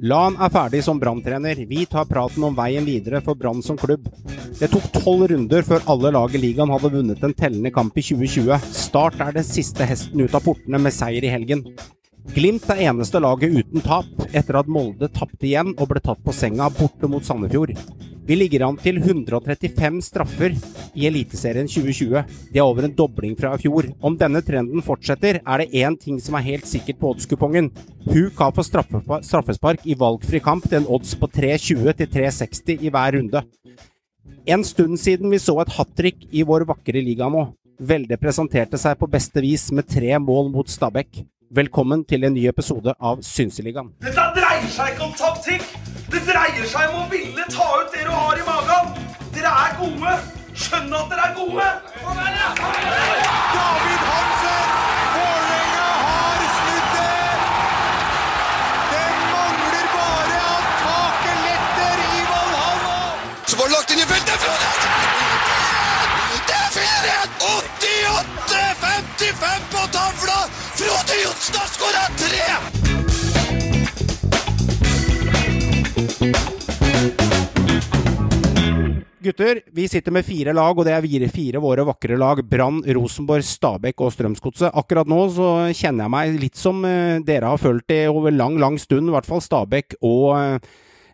Lan er ferdig som Brann-trener. Vi tar praten om veien videre for Brann som klubb. Det tok tolv runder før alle lag i ligaen hadde vunnet en tellende kamp i 2020. Start er den siste hesten ut av portene med seier i helgen. Glimt er eneste laget uten tap, etter at Molde tapte igjen og ble tatt på senga borte mot Sandefjord. Vi ligger an til 135 straffer i Eliteserien 2020. Det er over en dobling fra i fjor. Om denne trenden fortsetter, er det én ting som er helt sikkert på oddskupongen. Huk har fått straffespark i valgfri kamp til en odds på 3,20 til 3,60 i hver runde. En stund siden vi så et hat trick i vår vakre liga nå. Velde presenterte seg på beste vis med tre mål mot Stabæk. Velkommen til en ny episode av Synseligaen. Dette dreier seg ikke om taktikk. Det dreier seg om å ville ta ut det du har i magen. Dere er gode. Skjønn at dere er gode. David Hansen! Vålerenga har snudd det! Det mangler bare at taket letter i Valhalla! Så var det lagt inn i feltet! Det er 4-1! 88-55 på tavla! Frode Johnsen har skåra tre! Gutter, vi sitter med fire lag, og det er fire, fire våre vakre lag. Brann, Rosenborg, Stabæk og Strømsgodset. Akkurat nå så kjenner jeg meg litt som eh, dere har følt det over lang, lang stund. I hvert fall Stabæk og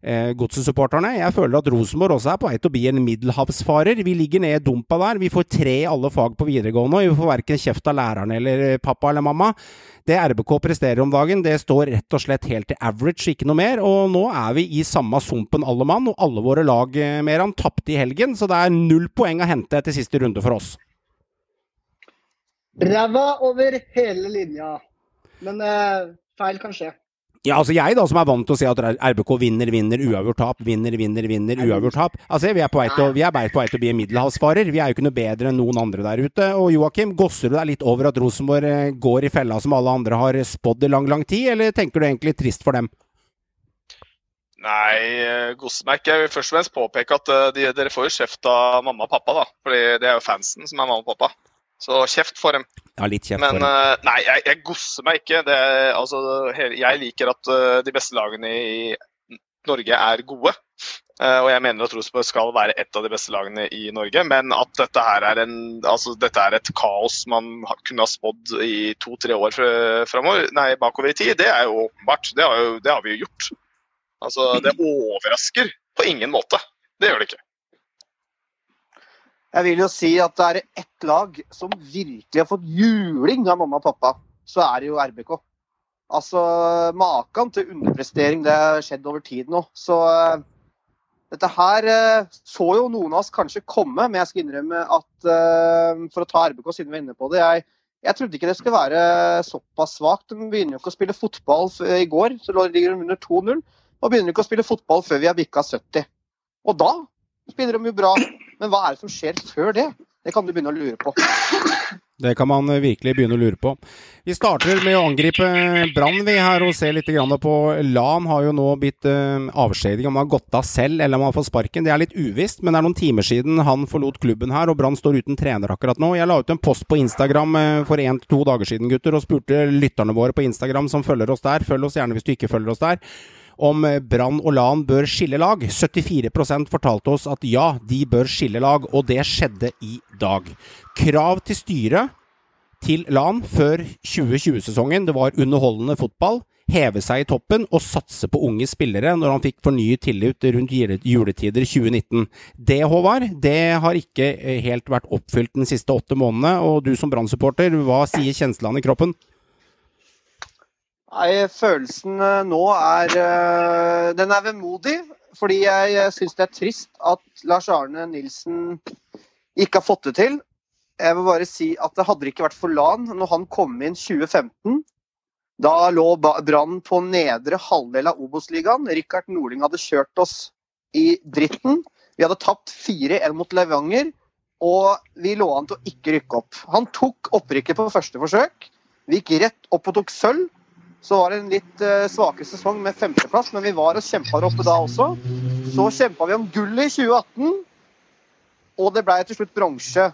eh, Godset-supporterne. Jeg føler at Rosenborg også er på vei til å bli en middelhavsfarer. Vi ligger ned i dumpa der. Vi får tre i alle fag på videregående, og vi får verken kjeft av læreren eller pappa eller mamma. Det RBK presterer om dagen, det står rett og slett helt til average, ikke noe mer. Og nå er vi i samme sumpen alle mann, og alle våre lag eh, mer han tapte i helgen, så det er null poeng å hente etter siste runde for oss. Ræva over hele linja. Men eh, feil kan skje. Ja, altså jeg da, som er vant til å si at RBK vinner, vinner, uavgjort tap, vinner, vinner, vinner, uavgjort tap. Altså, vi er på vei til å, på vei til å bli en middelhavsfarer. Vi er jo ikke noe bedre enn noen andre der ute. Og Joakim, gosser du deg litt over at Rosenborg eh, går i fella som alle andre har spådd i lang, lang tid, eller tenker du egentlig trist for dem? Nei, eh, ikke. Jeg vil først og fremst påpeke at eh, de, dere får jo kjeft av mamma og pappa, da. Fordi det er jo fansen som er mamma og pappa. Så kjeft for dem. Ja, litt kjeft Men for dem. eh, nei, jeg, jeg gosser meg ikke. Det, altså, jeg liker at eh, de beste lagene i Norge er gode. Eh, og jeg mener at Rosenborg skal være et av de beste lagene i Norge. Men at dette her er, en, altså, dette er et kaos man kunne ha spådd i to-tre år fremover, nei, bakover i tid, det er jo åpenbart. Det har, jo, det har vi jo gjort. Altså, det overrasker på ingen måte. Det gjør det ikke. Jeg vil jo si at det er ett lag som virkelig har fått juling av mamma og pappa, så er det jo RBK. Altså, Maken til underprestering, det har skjedd over tid nå. Så uh, dette her uh, så jo noen av oss kanskje komme, men jeg skal innrømme at uh, for å ta RBK siden vi er inne på det jeg, jeg trodde ikke det skulle være såpass svakt. De begynner jo ikke å spille fotball i går, så ligger de under 2-0. Og begynner ikke å spille fotball før vi har bikka 70. Og da spiller de jo bra. Men hva er det som skjer før det? Det kan du begynne å lure på. Det kan man eh, virkelig begynne å lure på. Vi starter med å angripe Brann, vi her, og se litt på Lan har jo nå blitt uh, avskjediget. Om han har gått av selv eller om han har fått sparken, det er litt uvisst. Men det er noen timer siden han forlot klubben her, og Brann står uten trener akkurat nå. Jeg la ut en post på Instagram eh, for én til to dager siden, gutter, og spurte lytterne våre på Instagram som følger oss der, følg oss gjerne hvis du ikke følger oss der, om eh, Brann og Lan bør skille lag. 74% fortalte oss at ja, de bør skille lag, og det skjedde i dag. Krav til styret til LAN før 2020-sesongen. Det var underholdende fotball, heve seg i toppen og satse på unge spillere når han fikk fornyet tillit rundt juletider 2019. Det, Håvard, det har ikke eh, helt vært oppfylt den siste åtte månedene. Og du som Brann-supporter, hva sier kjenslene i kroppen? Nei, følelsen eh, nå er eh, Den er vemodig. Fordi jeg syns det er trist at Lars Arne Nilsen ikke har fått det til. Jeg vil bare si at det hadde ikke vært for LAN når han kom inn 2015. Da lå Brann på nedre halvdel av Obos-ligaen. Rikard Norling hadde kjørt oss i dritten. Vi hadde tapt 4-1 mot Levanger, og vi lå an til å ikke rykke opp. Han tok opprykket på første forsøk. Vi gikk rett opp og tok sølv. Så var det en litt eh, svakere sesong med femteplass, men vi var og kjempa oppe da også. Så kjempa vi om gullet i 2018, og det ble til slutt bronse.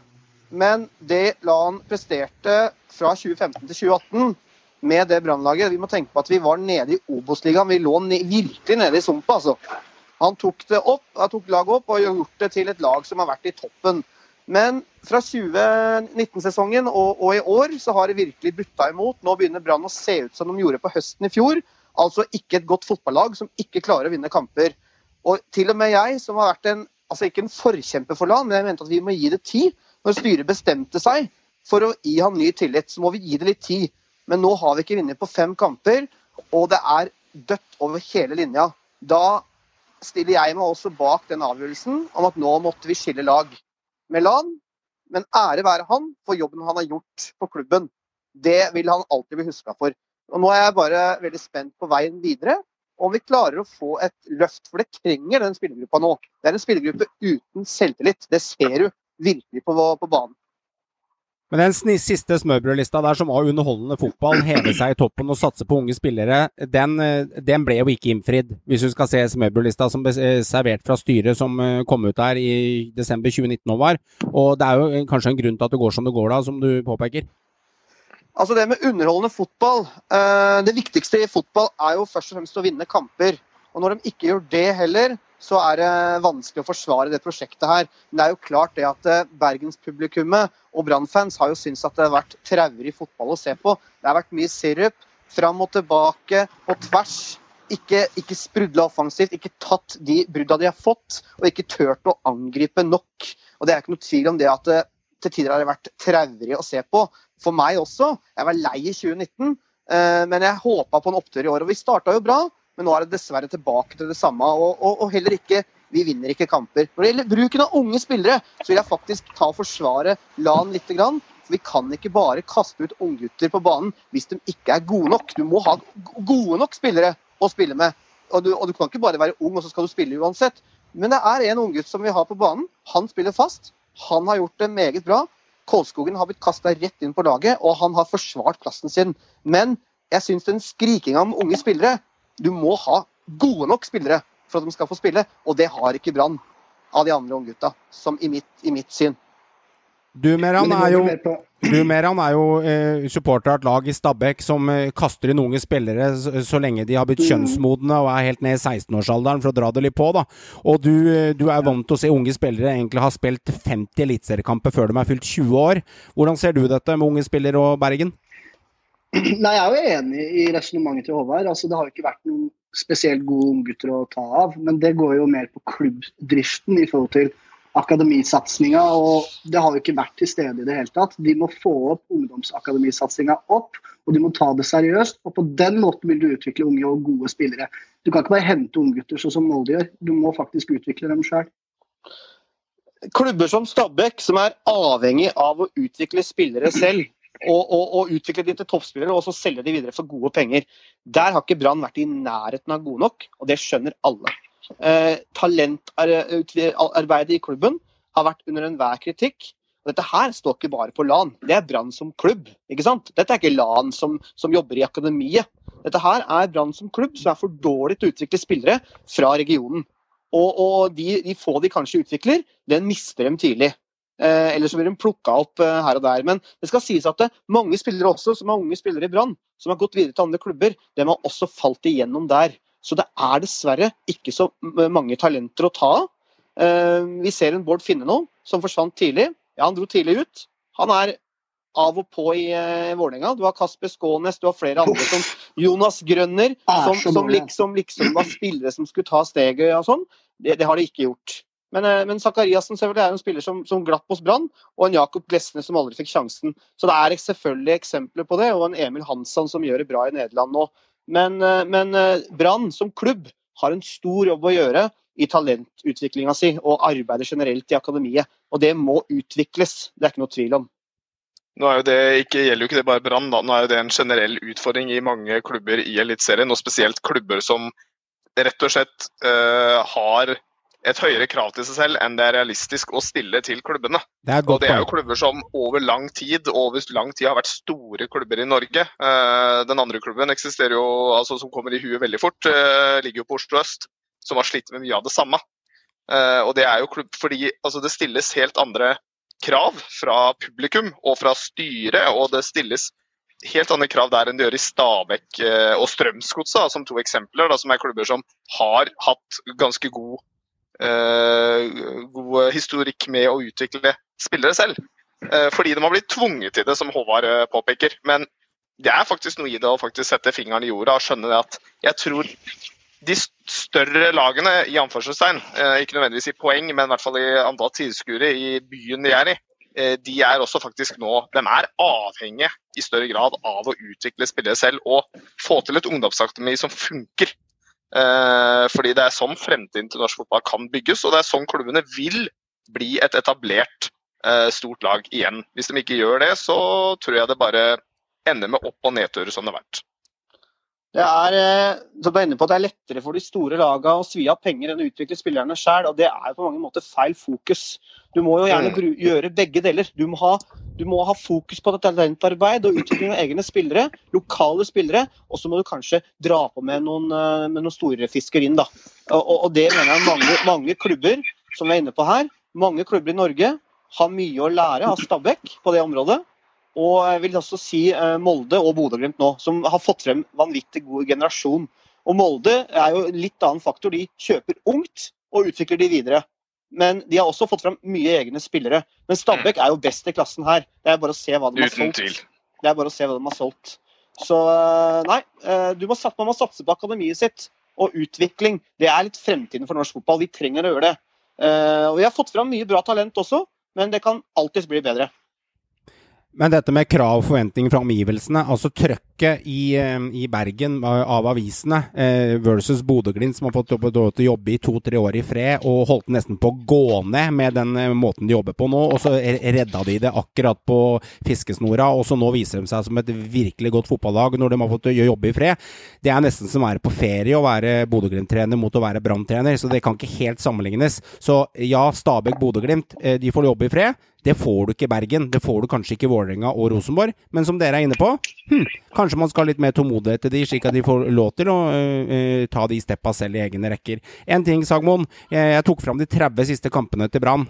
Men det LAN presterte fra 2015 til 2018, med det Brannlaget. Vi må tenke på at vi var nede i Obos-ligaen. Vi lå ne virkelig nede i sumpa, altså. Han tok det opp, han tok laget opp og gjort det til et lag som har vært i toppen. Men fra 2019-sesongen og, og, i år så har det virkelig butta imot. Nå begynner Brann å se ut som de gjorde på høsten i fjor. Altså ikke et godt fotballag som ikke klarer å vinne kamper. Og til og med jeg, som har vært en altså ikke en forkjemper for LAN, men jeg mente at vi må gi det tid. Når styret bestemte seg for å gi han ny tillit, så må vi gi det litt tid. Men nå har vi ikke vunnet på fem kamper, og det er dødt over hele linja. Da stiller jeg meg også bak den avgjørelsen om at nå måtte vi skille lag med LAN. Men ære være han for jobben han har gjort på klubben. Det vil han alltid bli huska for. Og Nå er jeg bare veldig spent på veien videre. Om vi klarer å få et løft, for det trenger den spillergruppa nå. Det er en spillergruppe uten selvtillit. Det ser du virkelig på, på banen. Men den siste smørbrødlista der som var underholdende fotball, heve seg i toppen og satse på unge spillere, den, eh, den ble jo ikke innfridd. Hvis du skal se smørbrødlista som ble eh, servert fra styret som eh, kom ut der i desember 2019 og var. Og det er jo kanskje en grunn til at det går som det går da, som du påpeker. Altså det med underholdende fotball Det viktigste i fotball er jo først og fremst å vinne kamper. Og når de ikke gjør det heller, så er det vanskelig å forsvare det prosjektet her. Men det er jo klart det at eh, bergenspublikummet og Brann-fans har jo syntes at det har vært traurig fotball å se på. Det har vært mye sirup, fram og tilbake, på tvers. Ikke, ikke sprudla offensivt, ikke tatt de brudda de har fått, og ikke turt å angripe nok. Og det er ikke noe tvil om det at det til tider har det vært traurig å se på. For meg også. Jeg var lei i 2019, eh, men jeg håpa på en opptur i år. Og vi starta jo bra, men nå er det dessverre tilbake til det samme. Og, og, og heller ikke Vi vinner ikke kamper. Når det gjelder bruken av unge spillere, så vil jeg faktisk ta og forsvare LAN litt. Grann. For vi kan ikke bare kaste ut unggutter på banen hvis de ikke er gode nok. Du må ha gode nok spillere å spille med. Og du, og du kan ikke bare være ung, og så skal du spille uansett. Men det er en unggutt som vi har på banen. Han spiller fast. Han har gjort det meget bra. Kolskogen har blitt kasta rett inn på laget, og han har forsvart plassen sin. Men jeg syns den skrikinga om unge spillere Du må ha gode nok spillere for at de skal få spille, og det har ikke Brann av de andre unggutta, som i mitt, i mitt syn. Du, Meran, er jo Du, Meran, er jo eh, supporter av et lag i Stabæk som eh, kaster inn unge spillere så, så lenge de har blitt kjønnsmodne og er helt ned i 16-årsalderen, for å dra det litt på, da. Og du, eh, du er vant til å se unge spillere egentlig ha spilt 50 eliteseriekamper før de er fylt 20 år. Hvordan ser du dette med unge spillere og Bergen? Nei, Jeg er jo enig i resonnementet til Håvard. Altså, det har jo ikke vært noen spesielt gode unggutter å ta av. Men det går jo mer på klubbdriften i forhold til akademisatsinga. Og det har jo ikke vært til stede i det hele tatt. De må få opp ungdomsakademisatsinga opp, og de må ta det seriøst. Og på den måten vil du utvikle unge og gode spillere. Du kan ikke bare hente unggutter sånn som Molde gjør. Du må faktisk utvikle dem sjøl. klubber som Stabæk, som er avhengig av å utvikle spillere selv, og, og, og utvikle de til toppspillere, og så selge de videre for gode penger, der har ikke Brann vært i nærheten av gode nok, og det skjønner alle. Eh, Talentarbeidet i klubben har vært under enhver kritikk. Og dette her står ikke bare på LAN, det er Brann som klubb. ikke sant? Dette er ikke LAN som, som jobber i akademiet. Dette her er Brann som klubb som er for dårlig til å utvikle spillere fra regionen. Og, og de, de få de kanskje utvikler, den mister dem tidlig. Eh, eller så blir de plukka opp eh, her og der. Men det skal sies at det, mange spillere også, som er unge spillere i Brann, som har gått videre til andre klubber, dem har også falt igjennom der. Så det er dessverre ikke så mange talenter å ta av. Eh, vi ser en Bård Finne nå, som forsvant tidlig. Ja, han dro tidlig ut. Han er av og på i eh, Vålerenga. Du har Kasper Skånes, du har flere andre som Jonas Grønner, Er som, som, liksom, liksom var spillere som skulle ta steget og sånn. Det, det har de ikke gjort. Men, eh, men Zakariassen selvfølgelig er en spiller som, som glapp hos Brann, og en Jakob Glesne som aldri fikk sjansen. Så det er selvfølgelig eksempler på det, og en Emil Hansson som gjør det bra i Nederland nå. Men, eh, men eh, Brann som klubb har en stor jobb å gjøre i talentutviklinga si, og arbeider generelt i akademiet. Og det må utvikles, det er ikke noe tvil om. Nå jo ikke, gjelder jo ikke det bare Brann, nå er jo det en generell utfordring i mange klubber i Eliteserien. Og spesielt klubber som rett og slett uh, har et høyere krav til seg selv enn det er realistisk å stille til klubbene. Det Og det er jo klubber som over lang tid over lang tid har vært store klubber i Norge. Eh, den andre klubben eksisterer jo, altså som kommer i huet veldig fort, eh, ligger jo på Oslo øst, som har slitt med mye av det samme. Eh, og det er jo klubb fordi altså, det stilles helt andre krav fra publikum og fra styret, og det stilles helt andre krav der enn det gjør i Stabæk og Strømsgodset, som to eksempler, da, som er klubber som har hatt ganske god, god historikk med å utvikle spillere selv. Eh, fordi de har blitt tvunget til det, som Håvard eh, påpeker. Men det er faktisk noe i det å faktisk sette fingeren i jorda og skjønne det at jeg tror de større lagene, i anførselstegn, eh, ikke nødvendigvis i poeng, men i hvert fall i antall tilskuere i byen de er i, eh, de er også faktisk nå de er avhengige i større grad av å utvikle spillere selv og få til et ungdomsakademi som funker. Eh, fordi det er sånn fremtiden til norsk fotball kan bygges, og det er sånn klubbene vil bli et etablert eh, stort lag igjen. Hvis de ikke gjør det, så tror jeg det bare ender med opp- og nedturer som det har vært. Det er, eh, som du er inne på, det er lettere for de store lagene å svi av penger enn å utvikle spillerne sjøl, og det er på mange måter feil fokus. Du må jo gjerne Mm. gjøre begge deler. Du må, ha, du må ha fokus på talentarbeid og utvikling av egne spillere, lokale spillere, og så må du kanskje dra på med noen, eh, med noen store fisker inn. da. Og, og det mener jeg mange, mange klubber, som vi er inne på her, mange klubber i Norge har mye å lære av Stabæk på det området. Og jeg vil også si eh, Molde og Bodø-Glimt nå, som har fått frem vanvittig god generasjon. Og Molde er jo en litt annen faktor. De kjøper ungt og utvikler de videre. Men de har også fått frem mye egne spillere. Men Stabæk er jo best i klassen her. Det er bare å se hva de har Uten solgt. tvil. Det er bare å se hva de har solgt. Så eh, nei, eh, du må, man må satse på akademiet sitt. Og utvikling. Det er litt fremtiden for norsk fotball. Vi trenger å gjøre det. Og vi har fått fram mye bra talent også, men det kan alltids bli bedre. Men dette med krav og forventninger fra omgivelsene, altså trøkket i, eh, i Bergen av av avisene eh, versus Bodø-Glimt, som har fått jobbe i to-tre år i fred, og holdt nesten på å gå ned med den eh, måten de jobber på nå, og så redda de det akkurat på fiskesnora, og så nå viser de seg som et virkelig godt fotballag når de har fått jobbe i fred. Det er nesten som å være på ferie å være Bodø-Glimt-trener mot å være Brann-trener, så det kan ikke helt sammenlignes. Så ja, Stabæk-Bodø-Glimt, de får jobbe i fred. Det får du ikke i Bergen. Det får du kanskje ikke i Vålerenga og Rosenborg. Men som dere er inne på, hm, kanskje man skal ha litt mer tålmodighet til de, slik at de får lov til å øh, ta de steppa selv i egne rekker. En ting, Sagmoen. Jeg, jeg tok fram de 30 siste kampene til Brann.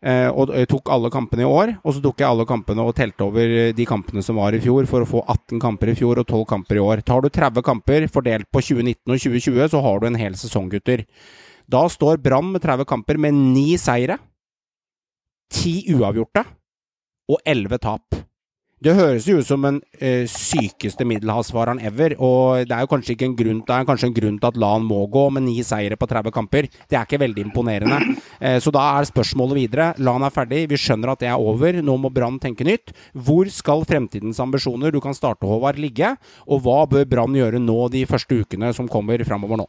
Uh, og tok alle kampene i år, og så tok jeg alle kampene og telte over de kampene som var i fjor, for å få 18 kamper i fjor og 12 kamper i år. Tar du 30 kamper fordelt på 2019 og 2020, så har du en hel sesong, gutter. Da står Brann med 30 kamper med ni seire, ti uavgjorte og elleve tap. Det høres jo ut som den eh, sykeste middelhavsvareren ever, og det er jo kanskje ikke en grunn, det er kanskje en grunn til at LAN må gå med ni seire på 30 kamper. Det er ikke veldig imponerende. Eh, så da er spørsmålet videre. LAN er ferdig, vi skjønner at det er over, nå må Brann tenke nytt. Hvor skal fremtidens ambisjoner, du kan starte Håvard, ligge? Og hva bør Brann gjøre nå de første ukene som kommer framover nå?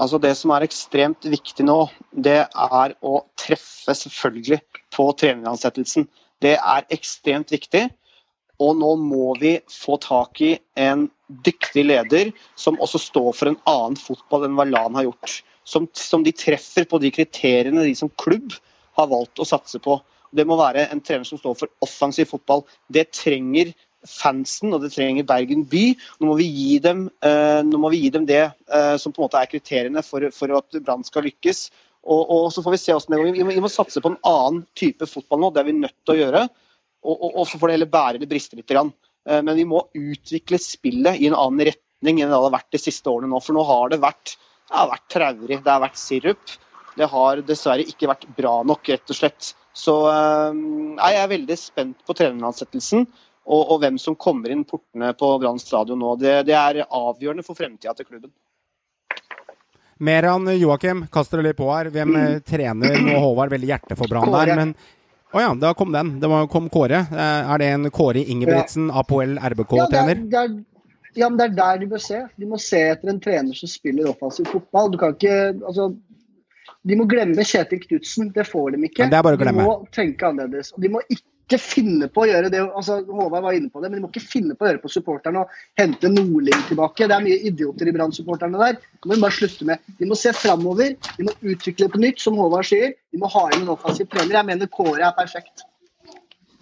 Altså Det som er ekstremt viktig nå, det er å treffe selvfølgelig på treneransettelsen. Det er ekstremt viktig. Og nå må vi få tak i en dyktig leder som også står for en annen fotball enn hva LAN har gjort. Som, som de treffer på de kriteriene de som klubb har valgt å satse på. Det må være en trener som står for offensiv fotball. Det trenger fansen, og det trenger Bergen by. Nå må vi gi dem, eh, vi gi dem det eh, som på en måte er kriteriene for, for at Brann skal lykkes. Og, og så får vi se hvordan det går. Vi må, vi må satse på en annen type fotball nå, det er vi nødt til å gjøre. Og, og, og så får det heller bære eller briste litt. Grann. Eh, Men vi må utvikle spillet i en annen retning enn det har vært de siste årene nå. For nå har det vært, vært traurig, det har vært sirup. Det har dessverre ikke vært bra nok, rett og slett. Så nei, jeg er veldig spent på treneransettelsen. Og, og hvem som kommer inn portene på Brann stadion nå. Det, det er avgjørende for fremtida til klubben. Meran Joakim, kaster dere litt på her. Hvem mm. trener nå Håvard? Veldig hjerte for Brann der, men Å ja, da kom den. Det var, kom Kåre. Eh, Er det en Kåre Ingebrigtsen, Apoel Ja, det er, RBK-trener? det er, ja, men det er der de bør se. De må se etter en trener som spiller offensiv fotball. Du kan ikke altså, De må glemme Kjetil Knutsen. Det får de ikke. Det er bare å glemme. De må tenke annerledes. Og de må ikke finne på å gjøre det altså Håvard var inne på det, men de må ikke finne på å gjøre på supporterne og hente Nordling tilbake. Det er mye idioter i Brann-supporterne der. Det må de bare slutte med. De må se framover. De må utvikle på nytt, som Håvard sier. De må ha inn en offensiv trener. Jeg mener Kåre er perfekt.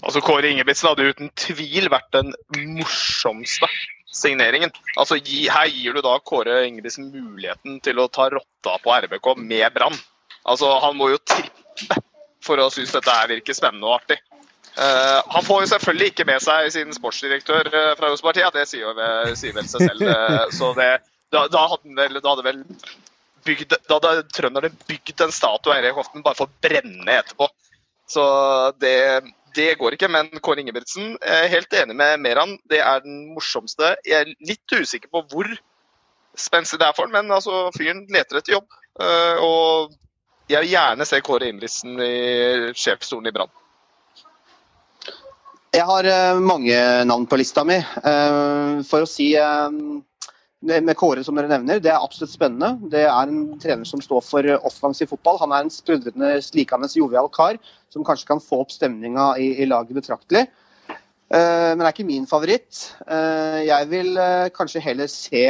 Altså Kåre Ingebrigtsen hadde uten tvil vært den morsomste signeringen. Altså gi, Her gir du da Kåre Ingebrigtsen muligheten til å ta rotta på RBK med Brann. Altså Han må jo trippe for å synes dette her virker spennende og artig. Uh, han får jo selvfølgelig ikke med seg sin sportsdirektør uh, fra Rosenborg, ja, det sier, jo, sier vel seg selv. Uh, så det, da, da, hadde vel, da hadde vel bygd, da hadde trønderne bygd en statue av i Hoften bare for å brenne etterpå. Så det, det går ikke. Men Kåre Ingebrigtsen, er helt enig med Meran. Det er den morsomste. Jeg er litt usikker på hvor spenstig det er for han, men altså, fyren leter etter jobb. Eh, og jeg vil gjerne se Kåre Ingebrigtsen i sjefsstolen i Brann. Jeg har eh, mange navn på lista mi. Eh, for å si eh, med Kåre, som dere nevner, det er absolutt spennende. Det er en trener som står for eh, offensiv fotball. Han er en sprudlende, slikende, jovial kar som kanskje kan få opp stemninga i, i laget betraktelig. Uh, men det er ikke min favoritt. Uh, jeg vil uh, kanskje heller se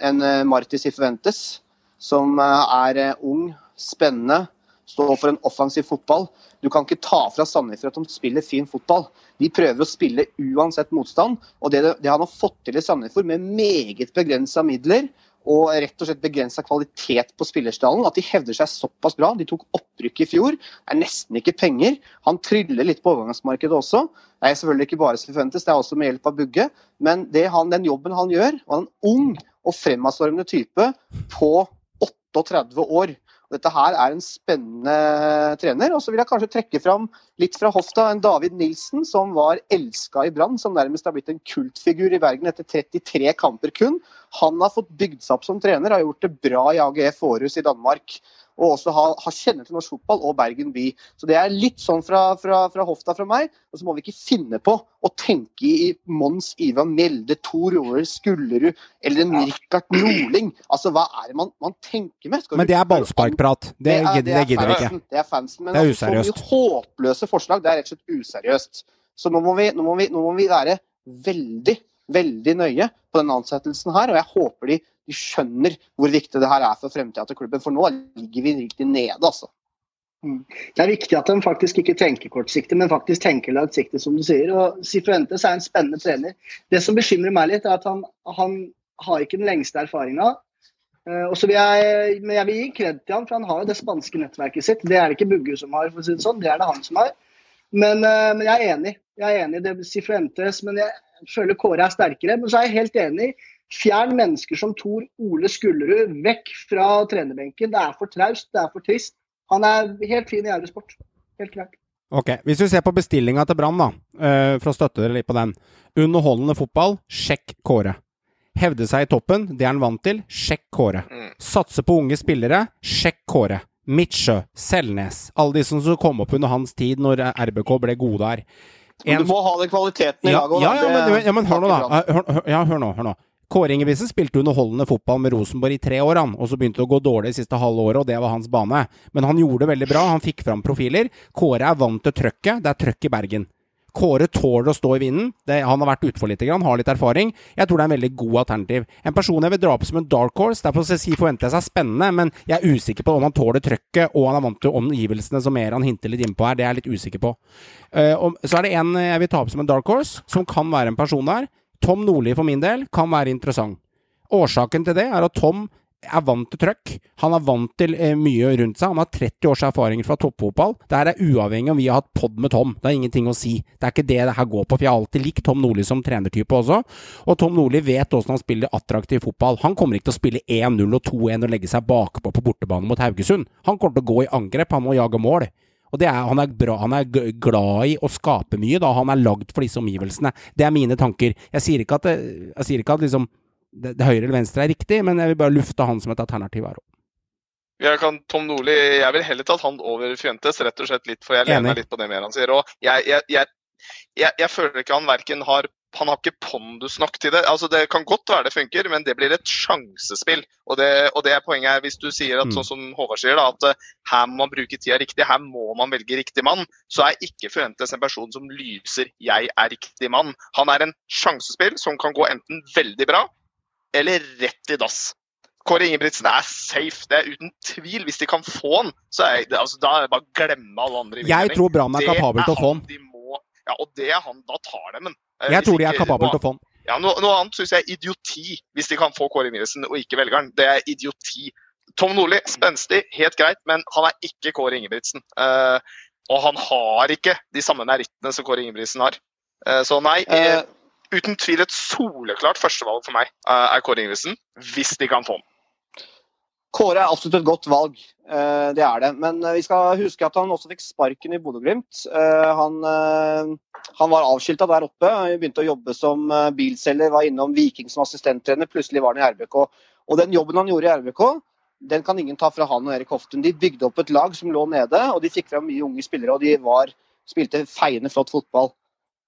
en uh, Marti Sifuentes, som er ung, spennende, står for en offensiv fotball. Du kan ikke ta fra Sandefjord at de spiller fin fotball. De prøver å spille uansett motstand. Og det, det han har fått til i Sandefjord med meget begrensa midler og rett og slett begrensa kvalitet på spillerstallen, at de hevder seg såpass bra. De tok opprykk i fjor. Det er nesten ikke penger. Han tryller litt på overgangsmarkedet også. Det er selvfølgelig ikke bare Sifuentes, det er også med hjelp av Bugge. Men han, den jobben han gjør, og han er en ung og fremadstormende type på 38 år. Dette her er en spennende trener. Og så vil jeg kanskje trekke fram litt fra hofta en David Nilsen, som var elska i Brann, som nærmest har blitt en kultfigur i Bergen etter 33 kamper kun. Han har fått bygd seg opp som trener, har gjort det bra i AGF Århus i Danmark. Og også ha, ha kjenner til norsk fotball og Bergen by. Så det er litt sånn fra, fra, fra hofta fra meg. Og så må vi ikke finne på å tenke i Mons Ivan Mjelde, Tor Roar Skullerud eller en Rikard Norling. Altså, hva er det man, man tenker med? Skal Men det er ballsparkprat. Det, det, det gidder vi ikke. Det er fansen, men Det er altså, så useriøst. mye håpløse forslag. Det er rett og slett useriøst. Så nå må vi, nå må vi, nå må vi være veldig, veldig nøye på den ansettelsen her. Og jeg håper de, de skjønner hvor viktig det her er for fremtida til klubben. For nå ligger vi riktig nede, altså. Det er viktig at de faktisk ikke tenker kortsiktig, men faktisk tenker langsiktig, som du sier. Og Sifuentes er en spennende trener. Det som bekymrer meg litt, er at han, han har ikke den lengste erfaringa. Eh, men jeg vil gi kred til han, for han har jo det spanske nettverket sitt. Det er det ikke Bugge som har, for å si det sånn. Det er det han som har. Men, eh, men jeg er enig. Jeg er enig i det med Sifuentes, men jeg føler Kåre er sterkere. Men så er jeg helt enig. Fjern mennesker som Tor Ole Skullerud vekk fra trenerbenken. Det er for traust, det er for trist. Han er helt fin i Eurosport. Helt klart. Ok, Hvis vi ser på bestillinga til Brann, da, eh, for å støtte dere litt på den. Underholdende fotball, sjekk Kåre. Hevde seg i toppen, det er han vant til, sjekk Kåre. Mm. Satse på unge spillere, sjekk Kåre. Midtsjø, Selnes, alle de som kom opp under hans tid når RBK ble gode der. En- du må ha den kvaliteten i ja, laget. ja, ja, men, Det- ja, men hør nå, da. Hør, hør, ja, hør nå. hør nå. Kåre Ingebrigtsen spilte underholdende fotball med Rosenborg i tre år, han, og så begynte det å gå dårlig det siste halve året, og det var hans bane. Men han gjorde det veldig bra, han fikk fram profiler. Kåre er vant til trøkket, det er trøkk i Bergen. Kåre tåler å stå i vinden. Det, han har vært utfor litt, har litt erfaring. Jeg tror det er en veldig god alternativ. En person jeg vil dra opp som en dark horse, derfor si forventer jeg seg spennende, men jeg er usikker på om han tåler trøkket, og han er vant til omgivelsene som mer han hinter litt innpå her. Det er jeg litt usikker på. Uh, og så er det en jeg vil ta opp som en dark horse, som kan være en person der. Tom Nordli for min del kan være interessant. Årsaken til det er at Tom er vant til trøkk. Han er vant til eh, mye rundt seg. Han har 30 års erfaringer fra toppfotball. Det her er uavhengig om vi har hatt pod med Tom. Det er ingenting å si. Det er ikke det det her går på, for jeg har alltid likt Tom Nordli som trenertype også. Og Tom Nordli vet åssen han spiller attraktiv fotball. Han kommer ikke til å spille 1-0 og 2-1 og legge seg bakpå på bortebane mot Haugesund. Han kommer til å gå i angrep, han må jage mål. Og det er, han, er bra, han er glad i å skape mye, da. Han er lagd for disse omgivelsene. Det er mine tanker. Jeg sier ikke at, det, jeg sier ikke at liksom, det, det høyre eller venstre er riktig, men jeg vil bare lufte han som et alternativ her òg. Jeg kan Tom Nordli, jeg vil heller tatt han over Fuentes, rett og slett litt, for jeg lener meg litt på det mer han sier. Og jeg, jeg, jeg, jeg, jeg føler ikke han verken har han har ikke pondus nok til det. Altså Det kan godt være det funker, men det blir et sjansespill. Og det, og det er poenget her. Hvis du sier at Mm. sånn som Håvard sier, da, at eh, her må man bruke tida riktig, her må man velge riktig mann, så er ikke Fuentes en person som lyser 'jeg er riktig mann'. Han er en sjansespill som kan gå enten veldig bra eller rett i dass. Kåre Ingebrigtsen er safe, det er uten tvil. Hvis de kan få han, så er det, altså, da er det bare å glemme alle andre. Jeg tror Brann er kapabel til å få han ja, og det er han. Da tar de han. Jeg hvis tror de er kapable kapabel til å få han. Ja, noe, noe annet syns jeg er idioti, hvis de kan få Kåre Ingebrigtsen og ikke velger han. Det er idioti. Tom Nordli, spenstig, helt greit, men han er ikke Kåre Ingebrigtsen. Uh, Og han har ikke de samme merittene som Kåre Ingebrigtsen har. Uh, Så nei, Eh, uten tvil et soleklart førstevalg for meg er Kåre Ingebrigtsen, hvis de kan få han. Kåre er absolutt et godt valg, eh, det er det. Men eh, vi skal huske at han også fikk sparken i Bodø-Glimt. Eh, Han, han var avskilta der oppe. Han begynte å jobbe som bilselger, var innom Viking som assistenttrener. Plutselig var han i RBK. Og den jobben han gjorde i RBK, den kan ingen ta fra han og Erik Hoftun. De bygde opp et lag som lå nede, og de fikk fram mye unge spillere. Og de var, spilte feiende flott fotball.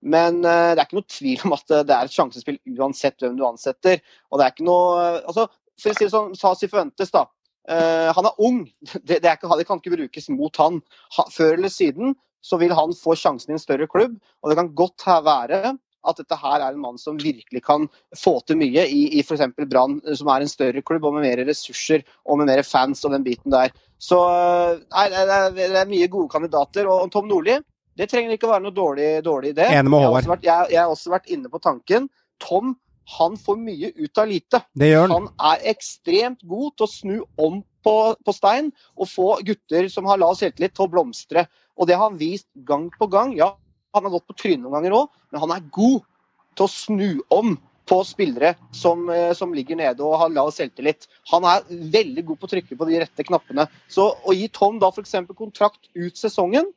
Men det er ikke noe tvil om at det er et sjansespill uansett hvem du ansetter. Og det er ikke noe altså, For å si det sånn, sa Sifuentes, da. Uh, han er ung. Det, det, er ikke, det kan ikke brukes mot han. Ha, før eller siden så vil han få sjansen i en større klubb, og det kan godt være at dette her er en mann som virkelig kan få til mye i, i f.eks. Brann, som er en større klubb og med mer ressurser og med mer fans og den biten der. Så eh, nei, det, er, det er mye gode kandidater. Og Tom Nordli, det trenger ikke være noe dårlig, dårlig idé. Jeg har, vært, jeg, jeg har også vært inne på tanken. Tom han får mye ut av lite. Han. Han er ekstremt god til å snu om på, på stein og få gutter som har lav selvtillit, til å blomstre. Og det har han vist gang på gang. Ja, han har gått på trynet noen ganger òg, men han er god til å snu om på spillere som, eh, som ligger nede og har lav selvtillit. Han er veldig god på å trykke på de rette knappene. Så å gi Tom da f.eks. kontrakt ut sesongen,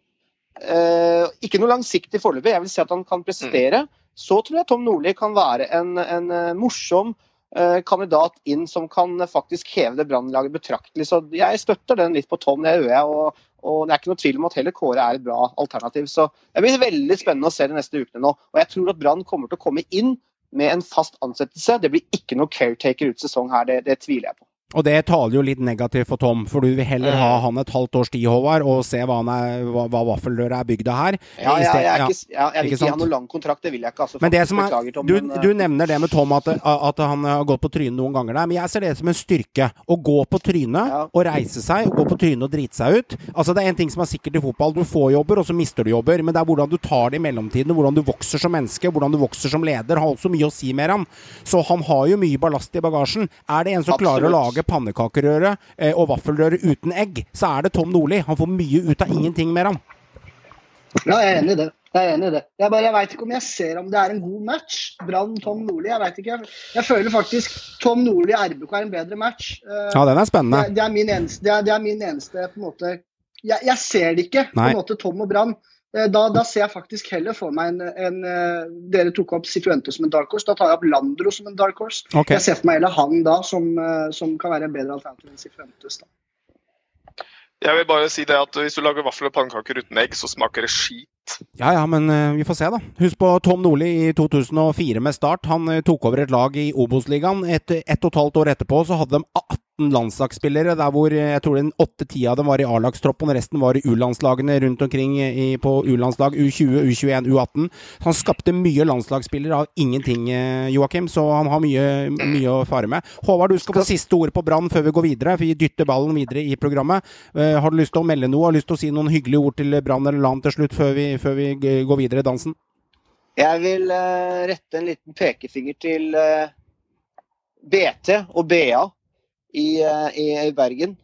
eh, ikke noe langsiktig foreløpig, jeg vil si at han kan prestere, så tror jeg Tom Nordli kan være en, en eh, morsom eh, kandidat inn som kan eh, faktisk heve det brannlaget betraktelig. Så jeg støtter den litt på Tom, det gjør jeg. Og, og det er ikke noe tvil om at heller Kåre er et bra alternativ. Så det blir veldig spennende å se de neste ukene nå. Og jeg tror at Brann kommer til å komme inn med en fast ansettelse. Det blir ikke noe caretaker ut sesong her, det, det tviler jeg på. Og det taler jo litt negativt for Tom, for du vil heller ha han et halvt års tid, Håvard, og se hva, er, hva, hva vaffeldøra er bygd av her. Ja, ja, jeg, er ikke, jeg, jeg vil ikke ikke han noen lang kontrakt, det vil jeg ikke. Altså, Men det som er, Tom, du, men, eh, du nevner det med Tom, at, at han har gått på trynet noen ganger der. Men jeg ser det som en styrke. Å gå på trynet og reise seg, og gå på trynet og drite seg ut. Altså Det er en ting som er sikkert i fotball. Du får jobber, og så mister du jobber. Men det er hvordan du tar det i mellomtiden, hvordan du vokser som menneske, hvordan du vokser som leder, har også mye å si med ham. Så han har jo mye ballast i bagasjen. Er det en som klarer å Absolutt. Lage pannekakerøre eh, og vaffelrøre uten egg, så er det Tom Nordli. Han får mye ut av ingenting med ham. Ja, jeg er enig i det. Jeg er enig i det. Jeg, bare, jeg veit ikke om jeg ser om det er en god match. Brann Tom Nordli. Jeg vet ikke. Jeg føler faktisk Tom Nordli RBK er en bedre match. Eh, Ja, den er spennende. det, er min eneste, det, er, det er min eneste på en måte Jeg, jeg ser det ikke, på en måte, Tom og Brann. Eh, Da, da ser jeg faktisk heller for meg en, en eh, Dere tok opp Sifuentes som en dark horse. Da tar jeg opp Landro som en dark horse. Okay. Jeg ser for meg heller han da som, eh, som kan være en bedre alternativ enn Sifuentes. Da. Jeg vil bare si det at Hvis du lager vafler og pannekaker uten egg, så smaker det skit. Ja ja, men vi får se, da. Husk på Tom Nordli i 2004 med start. Han tok over et lag i Obos-ligaen. Et, ett og et halvt år etterpå så hadde de 18 landslagsspillere, der hvor eh, jeg tror den åtte-ti av dem var i A-lagstroppen, resten var i U-landslagene rundt omkring i, på U-landslag. U20, U21, U18. Så han skapte mye landslagsspillere av ingenting, eh, Joakim, så han har mye, mye å fare med. Håvard, du skal få siste ord på Brann før vi går videre, for vi dytter ballen videre i programmet. Eh, har du lyst til å melde noe? Har du lyst til å si noen hyggelige ord til Brann eller LAN til slutt, før vi, før vi går videre i dansen? Jeg vil uh, rette en liten pekefinger til uh, BT og BA i, eh, i, i Bergen.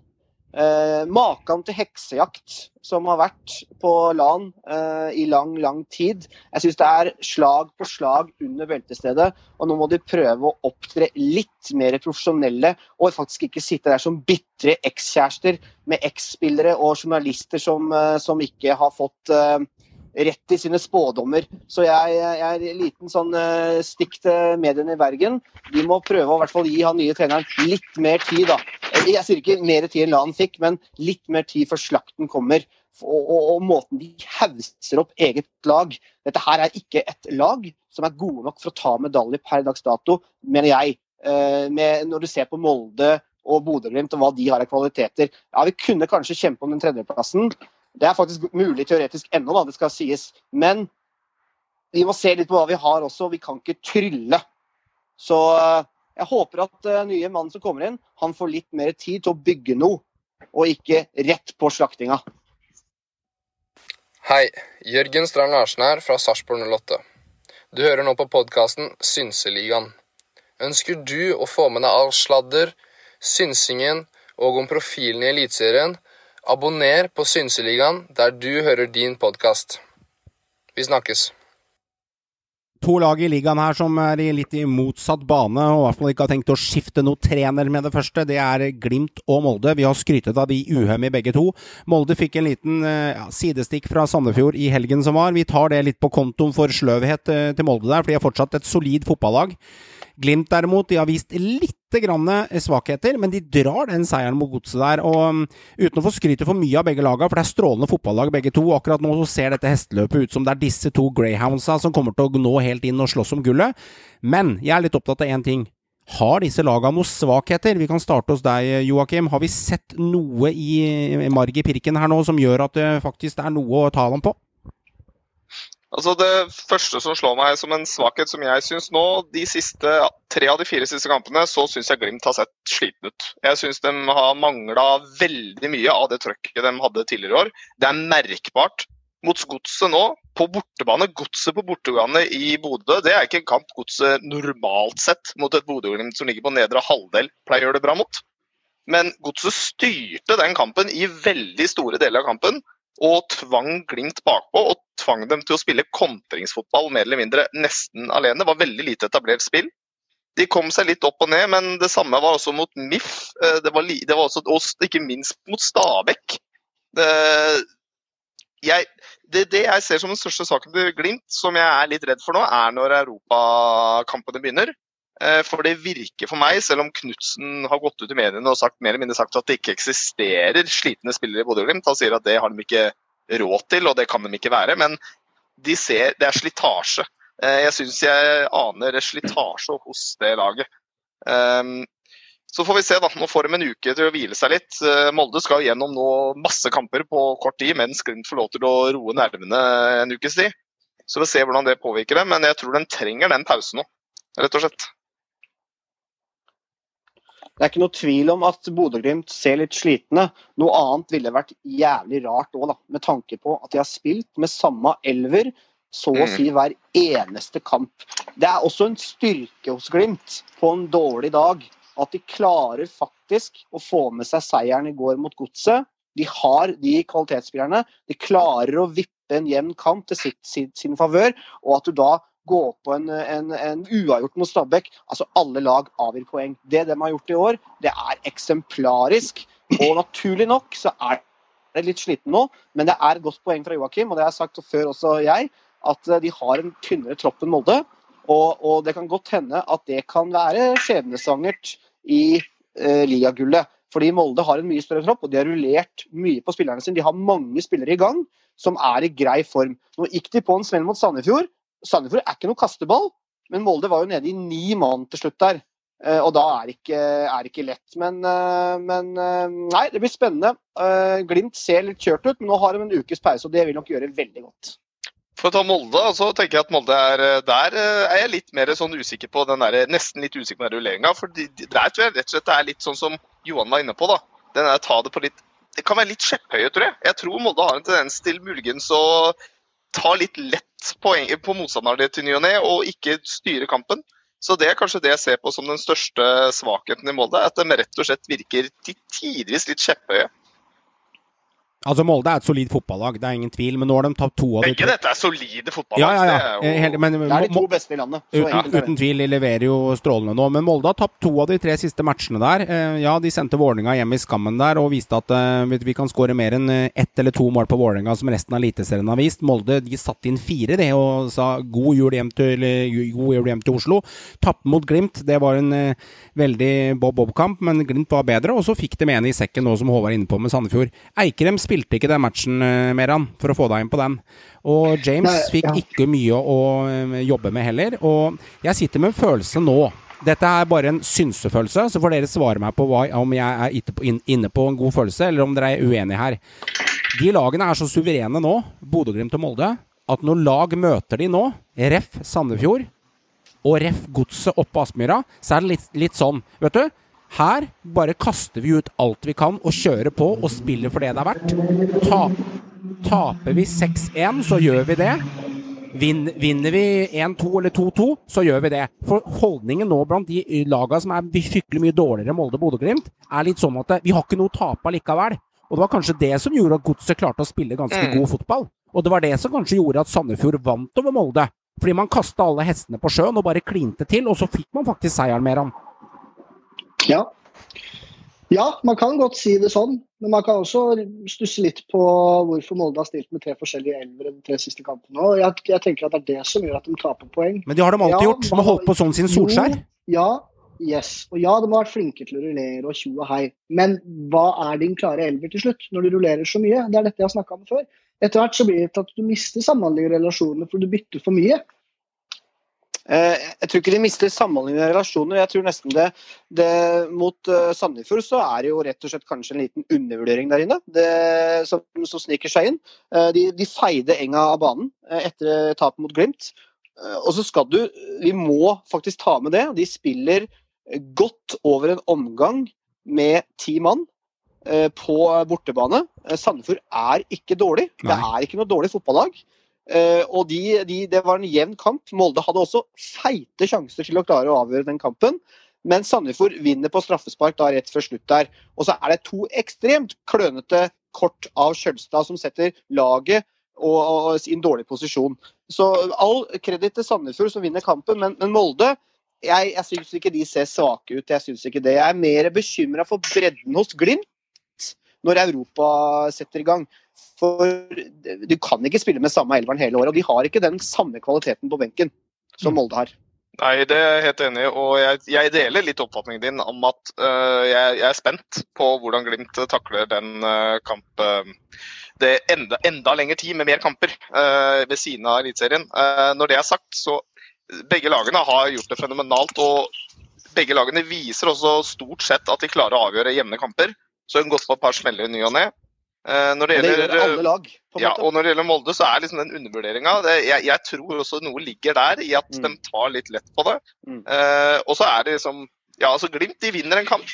Eh, Makan til heksejakt som har vært på LAN eh, i lang, lang tid. Jeg syns det er slag på slag under beltestedet, og nå må de prøve å opptre litt mer profesjonelle og faktisk ikke sitte der som bitre ekskjærester med eksspillere og journalister som, eh, som ikke har fått eh, rett i sine spådommer. Så jeg, jeg er en liten sånn eh, stikk til mediene i Bergen. De må prøve å hvert fall gi han nye treneren litt mer tid. da. Jeg sier ikke mer tid enn han fikk, men litt mer tid før slakten kommer. Og, og, og måten de hauser opp eget lag. Dette her er ikke et lag som er gode nok for å ta medalje per dags dato, mener jeg. Eh, med, når du ser på Molde og Bodø-Glimt og hva de har av kvaliteter. Ja, vi kunne kanskje kjempe om den tredjeplassen. Det er faktisk mulig teoretisk ennå, da, det skal sies. Men vi må se litt på hva vi har også. Vi kan ikke trylle. Så eh, jeg håper at uh, nye mannen som kommer inn, han får litt mer tid til å bygge noe, og ikke rett på slaktinga. Hei, Jørgen Strand Larsen her fra Sarpsborg 08. Du hører nå på podkasten Synseligaen. Ønsker du å få med deg all sladder, synsingen og om profilen i Eliteserien, Abonner på Synseligaen der du hører din podkast. Vi snakkes. To lag i ligaen her som er litt i motsatt bane, og i hvert fall ikke har tenkt å skifte noe trener med det første. Det er Glimt og Molde. Vi har skrytet av de uhem i begge to. Molde fikk en liten eh, ja, sidestikk fra Sandefjord i helgen som var. Vi tar det litt på kontoen for sløvhet eh, til Molde der, for de er fortsatt et solid fotballag. Glimt derimot, de har vist litt grann svakheter, men de drar den seieren mot godset der. og um, Uten å få skryte for mye av begge lagene, for det er strålende fotballag begge to. Akkurat nå så ser dette hesteløpet ut som det er disse to greyhoundsa som kommer til å nå helt inn og slåss om gullet. Men jeg er litt opptatt av én ting. Har disse lagene noen svakheter? Vi kan starte hos deg, Joakim. Har vi sett noe i marg pirken her nå som gjør at det faktisk er noe å ta dem på? Altså Det første som slår meg som en svakhet som jeg syns nå, de siste tre av de fire siste kampene, så syns jeg Glimt har sett sliten ut. Jeg syns de har mangla veldig mye av det trøkket de hadde tidligere år. Det er merkbart mot Godset nå, på bortebane. Godset på bortebane i Bodø, det er ikke en kamp Godset normalt sett mot et Bodø-Glimt som ligger på nedre halvdel, pleier å gjøre det bra mot. Men Godset styrte den kampen i veldig store deler av kampen og tvang Glimt bakpå og tvang dem til å spille kontringsfotball mer eller mindre nesten alene. Det var veldig lite etablert spill. De kom seg litt opp og ned, men det samme var også mot MIF. Eh, det var, det var også, og ikke minst mot Stabæk. Det, jeg, det, det, jeg ser som den største saken til Glimt, som jeg er litt redd for nå, er når europakampene begynner. Eh, for det virker for meg, selv om Knutsen har gått ut i mediene og sagt, mer eller mindre sagt at det ikke eksisterer slitne spillere i Bodø-Glimt. Han sier at det har de ikke råd til, og det kan de ikke være. Men de ser, det er slitasje. Eh, jeg syns jeg aner slitasje hos det laget. Ehm, så får vi se, da. Nå får de en uke til å hvile seg litt. Eh, Molde skal gjennom nå masse kamper på kort tid, mens Glimt får lov til å roe nervene en ukes tid. Så vi får se hvordan det påvirker dem, men jeg tror de trenger den pausen nå, rett og slett. Det er ikke noe tvil om at Bodø-Glimt ser litt slitne. Noe annet ville vært jævlig rart òg, med tanke på at de har spilt med samme elver så å mm. si hver eneste kamp. Det er også en styrke hos Glimt på en dårlig dag at de klarer faktisk å få med seg seieren i går mot Godset. De har de kvalitetsspillerne. De klarer å vippe en jevn kamp til sitt, sin, sin favør, og at du da gå på en, en, en uavgjort mot Stabæk. Altså, alle lag avgir poeng. Det de har gjort i år, det er eksemplarisk. Og naturlig nok så er det litt sliten nå, men det er et godt poeng fra Joakim, og det har jeg sagt før også jeg, at eh, de har en tynnere tropp enn Molde. Og, og, det kan godt hende at det kan være skjebnesvangert i eh, ligagullet. Fordi Molde har en mye større tropp, og de har rullert mye på spillerne sine. De har mange spillere i gang som er i grei form. Nå gikk de på en smell mot Sandefjord, Sandefjord er ikke noe kasteball, men Molde var jo nede i ni mann til slutt der. Eh, og da er det ikke, er ikke lett. Men, eh, men, eh, nei, det blir spennende. Glimt ser litt kjørt ut, men nå har de en ukes pause, og det vil nok gjøre veldig godt. For å ta Molde, så tenker jeg at Molde er Der er jeg litt mer sånn usikker på den der, nesten litt usikker på den rulleringa. For det, der tror jeg rett og slett det er litt sånn som Johan var inne på. da. Den der ta det på litt Det kan være litt skjepphøye, tror jeg. Jeg tror Molde har en tendens til muligens å ta litt lett poeng, på motstanderne til ny og ne, og ikke styre kampen. Så det er kanskje det jeg ser på som den største svakheten i Molde. At de rett og slett virker til tidvis litt kjepphøye. Altså Molde er et solid fotballag, det er ingen tvil, men nå har de tatt to av de Begge dette er solide fotballag. Ja, ja, ja. Det, er jo... Eh, men, det er de to beste i landet. Uten, uten, tvil, de leverer jo strålende nå. Men Molde har tapt to av de tre siste matchene der. Eh, ja, de sendte Vålerenga hjem i skammen der og viste at uh, vi kan skåre mer enn ett eller to mål på Vålerenga, som resten av Eliteserien har vist. Molde de satte inn fire, det, og sa god jul hjem til, god jul hjem til Oslo. Tapte mot Glimt. Det var en uh, veldig bob-bob-kamp, men Glimt var bedre. Og så fikk de med en i sekken nå, som Håvard er inne på, med Sandefjord. Eikrem spilte ikke den matchen eh, Meran, for å få deg inn på den. Og James fikk ikke mye å eh, jobbe med heller. Og jeg sitter med en følelse nå dette er bare en synsefølelse, så får dere svare meg på hva, om jeg er inne på en god følelse, eller om dere er uenige her. De lagene er så suverene nå, Bodø-Glimt og Molde, at når lag møter de nå, ref. Sandefjord og ref. Godset oppe på Aspmyra, så er det litt, litt sånn, vet du her bare kaster vi ut alt vi kan og kjører på og spiller for det det er verdt. Ta, taper vi 6-1, så gjør vi det. Vin, vinner vi 1-2 eller 2-2, så gjør vi det. For holdningen nå blant de lagene som er fryktelig mye dårligere enn Molde og Bodø-Glimt, er litt sånn at vi har ikke noe å tape likevel. Og det var kanskje det som gjorde at Godset klarte å spille ganske Mm. god fotball. Og det var det som kanskje gjorde at Sandefjord vant over Molde. Fordi man kasta alle hestene på sjøen og bare klinte til, og så fikk man faktisk seieren med ham. Ja. ja, man kan godt si det sånn. Men man kan også stusse litt på hvorfor Molde har stilt med tre forskjellige elvere de tre siste kampene. Og jeg, jeg tenker at det er det som gjør at de taper poeng. Men det har de alltid Ja, gjort. De har holdt på sånn siden Solskjær. Ja, yes. Og ja, de har vært flinke til å rullere og tjo og hei. Men hva er din klare elver til slutt, når du rullerer så mye? Det er dette jeg har snakka om før. Etter hvert så blir det til at du mister samhandling i relasjonene fordi du bytter for mye. Eh, Jeg tror ikke de mister sammenlignende relasjoner. Jeg tror nesten det, det Mot uh, Sandefjord så er det jo rett og slett kanskje en liten undervurdering der inne, det, som, som sniker seg inn. Eh, de, de feide Enga av banen eh, etter tapet mot Glimt. Eh, og så skal du Vi må faktisk ta med det. De spiller godt over en omgang med ti mann eh, på bortebane. Eh, Sandefjord er ikke dårlig. Det er ikke noe dårlig fotballag. Eh, og de, de, Det var en jevn kamp. Molde hadde også feite sjanser til å klare å avgjøre den kampen. Men Sandefjord vinner på straffespark da rett før slutt der. Og så er det to ekstremt klønete kort av Skjølstad som setter laget og, og, i en dårlig posisjon. Så all kreditt til Sandefjord som vinner kampen, men, men Molde jeg, jeg syns ikke de ser svake ut. Jeg syns ikke det. Jeg er mer bekymra for bredden hos Glimt når Europa setter i gang. For du kan ikke spille med samme elveren hele året, og de har ikke den samme kvaliteten på benken som Molde har. Nei, det er jeg helt enig i. Og jeg, jeg deler litt oppfatningen din om at uh, jeg, jeg er spent på hvordan Glimt takler den uh, kamp øh, Det enda, enda lengre tid med mer kamper uh, ved siden av Eliteserien. Uh, når det er sagt, så begge lagene har gjort det fenomenalt. Og begge lagene viser også stort sett at de klarer å avgjøre jevne kamper. Så de gått på et par smeller i ny og ne. Uh, når det Og det gjør alle lag. ja, og når det gjelder Molde, så er liksom den undervurderinga jeg, jeg tror også noe ligger der i at Mm. de tar litt lett på det. Mm. Eh, og så er det liksom Ja, altså Glimt de vinner en kamp.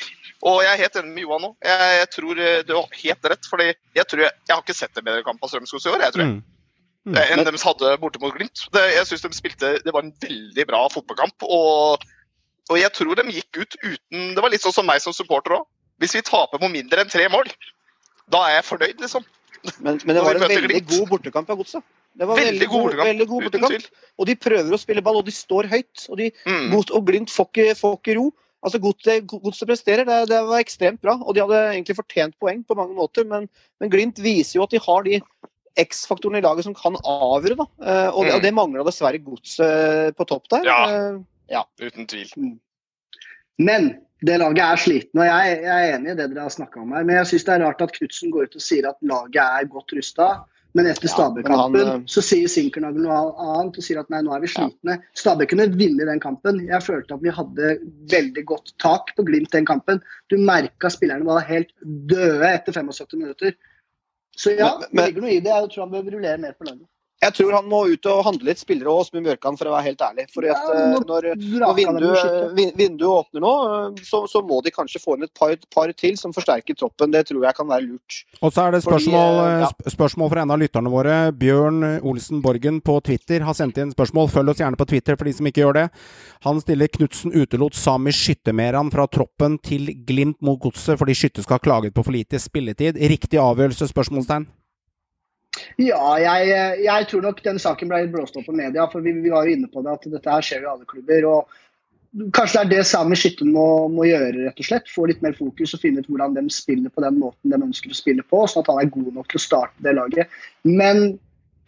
Og jeg er helt enig med Johan nå. Jeg, jeg tror eh, du har helt rett. fordi jeg tror jeg, jeg har ikke sett en bedre kamp av Strømskog i år. jeg tror jeg. Mm. Eh, Enn de hadde borte mot Glimt. Det, jeg synes de spilte, det var en veldig bra fotballkamp. Og, og jeg tror de gikk ut uten Det var litt sånn som meg som supporter òg. Hvis vi taper på mindre enn tre mål, da er jeg fornøyd, liksom. Men, men det var en veldig glitt. god bortekamp av Godset. Det var Veldig god bortekamp, Veldig god bortekamp. Og de prøver å spille ball, og de står høyt. Og, de, Mm. God- og Glimt får ikke, får ikke ro. Altså Godset God presterer, det, det var ekstremt bra. Og de hadde egentlig fortjent poeng på mange måter, men, men Glimt viser jo at de har de X-faktorene i laget som kan avgjøre. da. Eh, og, det, Mm. og det mangla dessverre Godset på topp der. Ja. ja. Uten tvil. Men det laget er sliten, og jeg, jeg er enig i det dere har snakka om her. Men jeg syns det er rart at Knutsen går ut og sier at laget er godt rusta. Men etter Ja, Stabæk-kampen men han, eh, så sier Sinkernagel noe annet og sier at nei, nå er vi slitne. Stabæk kunne vinne den kampen. Jeg følte at vi hadde veldig godt tak på Glimt den kampen. Du merka spillerne var helt døde etter 75 minutter. Så ja, Men- det ligger noe i det. Jeg tror han bør rullere mer på laget. Jeg tror han må ut og handle litt spillere og Åsmund Bjørkan, for å være helt ærlig. For at Ja, eh, når, når vinduet, vinduet åpner nå, eh, så, så må de kanskje få inn et par, par til som forsterker troppen. Det tror jeg kan være lurt. Og så er det spørsmål, Fordi, ja. spørsmål fra en av lytterne våre. Bjørn Olsen Borgen på Twitter har sendt inn spørsmål. Følg oss gjerne på Twitter for de som ikke gjør det. Han stiller Knutsen utelot Sami Skyttermeran fra troppen til Glimt mot Godset fordi Skytte skal ha klaget på for lite spilletid. Riktig avgjørelse? spørsmålstegn. Ja, jeg, jeg tror nok den saken ble blåst opp på media. For vi, vi var jo inne på det at dette her skjer i alle klubber. og Kanskje det er det Sami Skytten må, må gjøre, rett og slett. Få litt mer fokus og finne ut hvordan de spiller på den måten de ønsker å spille på. Sånn at han er god nok til å starte det laget. Men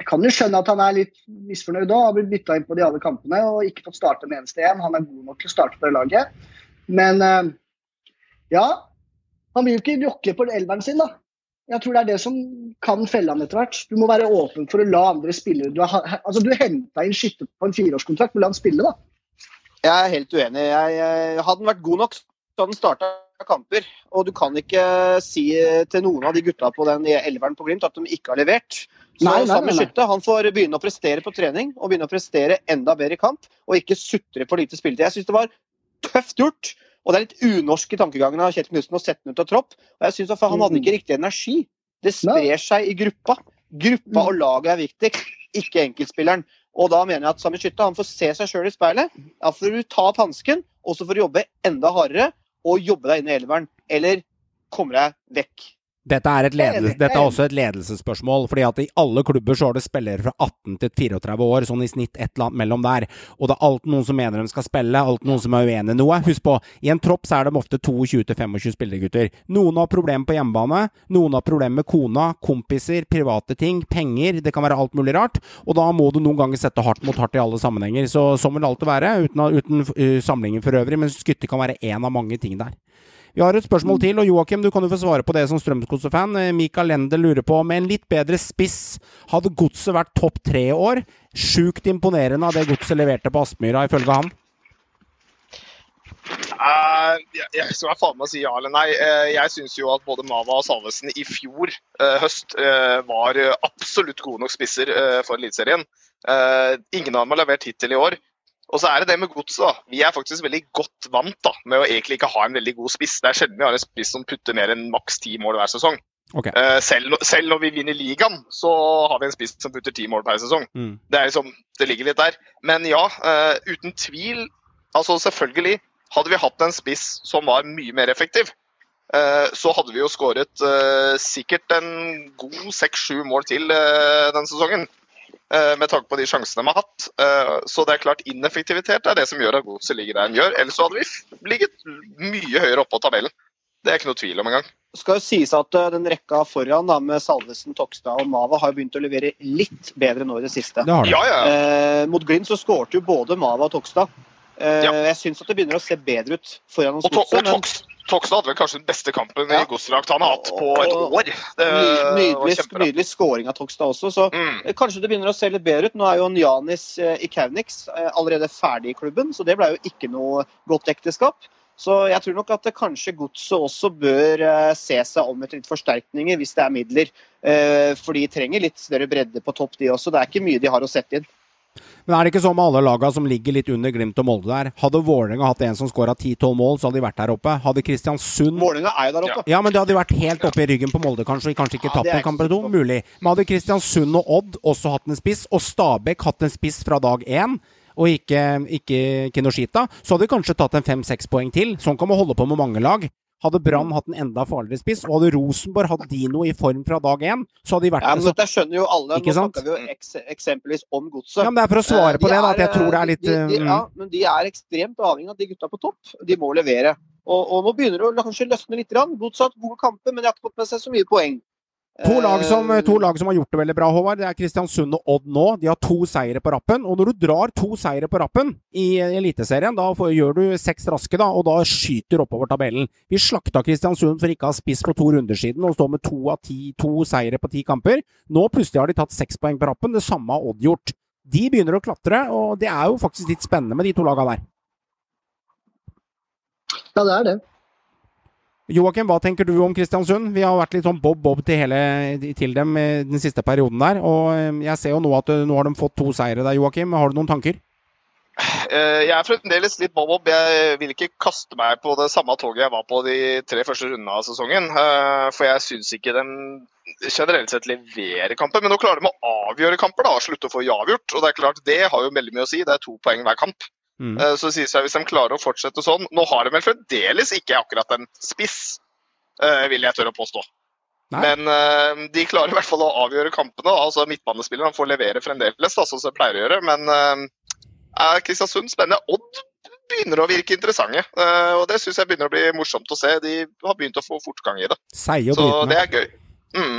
jeg kan jo skjønne at han er litt misfornøyd òg. Har blitt bytta inn på de alle kampene og ikke fått starte en eneste igjen. Han er god nok til å starte det laget. Men eh, ja, han vil jo ikke rokke på elveren sin, da. Jeg tror det er det som kan felle han etter hvert. Du må være åpen for å la andre spillere Du har altså, du henta inn skytter på en fireårskontrakt, men la han spille, da. Jeg er helt uenig. Jeg, jeg, hadde han vært god nok, så hadde han starta kamper. Og du kan ikke si til noen av de gutta på den elveren på Glimt at de ikke har levert. Så Nei, nei, nei, skytte, han får begynne å prestere på trening og begynne å prestere enda bedre i kamp, og ikke sutre på lite spilletid. Jeg syns det var tøft gjort. Og det er litt unorsk i tankegangen av Kjetil Knutsen å sette den ut av tropp. Og jeg synes at Han hadde ikke riktig energi. Det sprer seg i gruppa. Gruppa og laget er viktigst, ikke enkeltspilleren. Og da mener jeg at Sami Skytta han får se seg sjøl i speilet. Da får du ta opp hansken, og så får du jobbe enda hardere og jobbe deg inn i elveren. Eller komme deg vekk. Dette er, et ledelse, enig, jeg er dette er også et ledelsesspørsmål. fordi at i alle klubber så har det spillere fra 18 til 34 år, sånn i snitt et eller annet mellom der. Og det er alltid noen som mener de skal spille, alltid noen som er uenig i noe. Husk på, i en tropp så er de ofte 22-25 spillergutter. Noen har problemer på hjemmebane, noen har problemer med kona, kompiser, private ting, penger. Det kan være alt mulig rart. Og da må du noen ganger sette hardt mot hardt i alle sammenhenger. Så sånn vil det alltid være, uten, uten uh, samlingen for øvrig. Men skytte kan være én av mange ting der. Vi har et spørsmål til, og Joakim, du kan jo få svare på det som Strømsgodset-fan. Eh, Mikael Lende lurer på, med en litt bedre spiss, hadde Godset vært topp tre i år? Sjukt imponerende av det Godset leverte på Aspmyra, ifølge han. Uh, jeg, jeg skal faen meg si ja eller nei. Uh, jeg syns jo at både Mava og Salvesen i fjor uh, høst var absolutt gode nok spisser for Eliteserien. Ingen av dem har levert hittil i år. Og så er det det med godset. da. Vi er faktisk veldig godt vant da, med å egentlig ikke ha en veldig god spiss. Det er sjelden vi har en spiss som putter mer enn maks ti mål hver sesong. Okay. Eh, selv, selv når vi vinner ligaen, så har vi en spiss som putter ti mål per sesong. Mm. Det er liksom, det ligger litt der. Men ja, uh, uten tvil. Altså selvfølgelig, hadde vi hatt en spiss som var mye mer effektiv, uh, så hadde vi jo skåret sikkert en god seks-sju mål til den sesongen. Eh, Med tanke på de sjansene de har hatt. Eh, Så det er klart ineffektivitet er det som gjør at Godset ligger der de gjør. Ellers så hadde vi ligget mye høyere oppe på tabellen. Det er ikke noe tvil om engang. skal jo sies at eh, den rekka foran da, med Salvesen, Tokstad og Mava har begynt å levere litt bedre nå i det siste. Det har du. Ja, ja. Eh, mot Glimt så skårte jo både Mava og Tokstad. Eh, Ja. Jeg syns at det begynner å se bedre ut foran hos Godset. Tokstad hadde vel kanskje den beste kampen Ja. i Godset-drakt han har hatt på et år. Det Nydelig, nydelig scoring av Tokstad også. Så Mm. eh, kanskje det begynner å se litt bedre ut. Nå er jo Njanis eh, i Kaunix eh, allerede ferdig i klubben, så det ble jo ikke noe godt ekteskap. Så jeg tror nok at det kanskje Godset også bør eh, se seg om etter litt forsterkninger, hvis det er midler. Eh, For de trenger litt større bredde på topp, de også. Det er ikke mye de har å sette inn. Men er det ikke sånn med alle laga som ligger litt under Glimt og Molde der? Hadde Vålerenga hatt en som skåra 10-12 mål, så hadde de vært der oppe. Hadde Kristiansund Vålerenga er jo der oppe. Ja, men det hadde vært helt oppe i ryggen på Molde, kanskje. Kanskje ikke Ja, tatt er en kamp eller to. Mulig. Men hadde Kristiansund og Odd også hatt en spiss, og Stabæk hatt en spiss fra dag én, og ikke, ikke Kinoshita, så hadde de kanskje tatt en fem-seks poeng til. Sånn kan man holde på med mange lag. Hadde Brann hatt en enda farligere spiss, og hadde Rosenborg hatt Dino i form fra dag én, så hadde de vært Ja, men så, dette skjønner jo alle. Ikke Nå sant? snakker vi jo eks eksempelvis om Godset. Ja, men det er for å svare Eh, på de det, da, at jeg tror det eh, er litt de, de, mm. Ja, men de er ekstremt avhengig av de gutta på topp. De må levere. Og, og nå begynner det å kanskje løsne litt. grann. Godset har hatt gode kamper, men de har ikke fått med seg så mye poeng. To lag, som, Eh, to lag som har gjort det veldig bra, Håvard. Det er Kristiansund og Odd nå. De har to seire på rappen. Og når du drar to seire på rappen i Eliteserien, da får, gjør du seks raske, da, og da skyter du oppover tabellen. Vi slakta Kristiansund for ikke å ha spiss på to runder siden og står med to, av ti, to seire på ti kamper. Nå plutselig har de tatt seks poeng på rappen. Det samme har Odd gjort. De begynner å klatre, og det er jo faktisk litt spennende med de to laga der. Ja, det er det. Joakim, hva tenker du om Kristiansund? Vi har vært litt sånn bob-bob til, til dem eh, den siste perioden der. Og eh, jeg ser jo nå at eh, nå har de fått to seire der, Joakim. Har du noen tanker? Jeg er fremdeles litt bob-bob. Jeg vil ikke kaste meg på det samme toget jeg var på de tre første rundene av sesongen. For jeg syns ikke de generelt sett leverer kamper. Men nå klarer de å avgjøre kamper da, og slutte å få avgjort. Og det er klart, det har jo veldig mye å si. Det er to poeng hver kamp. Mm. Eh, Så det sier seg hvis de klarer å fortsette sånn Nå har de vel fremdeles ikke akkurat en spiss, eh, vil jeg tørre å påstå. Nei. Men eh, de klarer i hvert fall å avgjøre kampene. altså Midtbanespillerne får levere fremdeles, da, sånn som de pleier å gjøre. Men er Kristiansund spennende? Odd begynner å virke interessante. og Det syns jeg begynner å bli morsomt å se. De har begynt å få fortgang i det. Så det er gøy. Mm.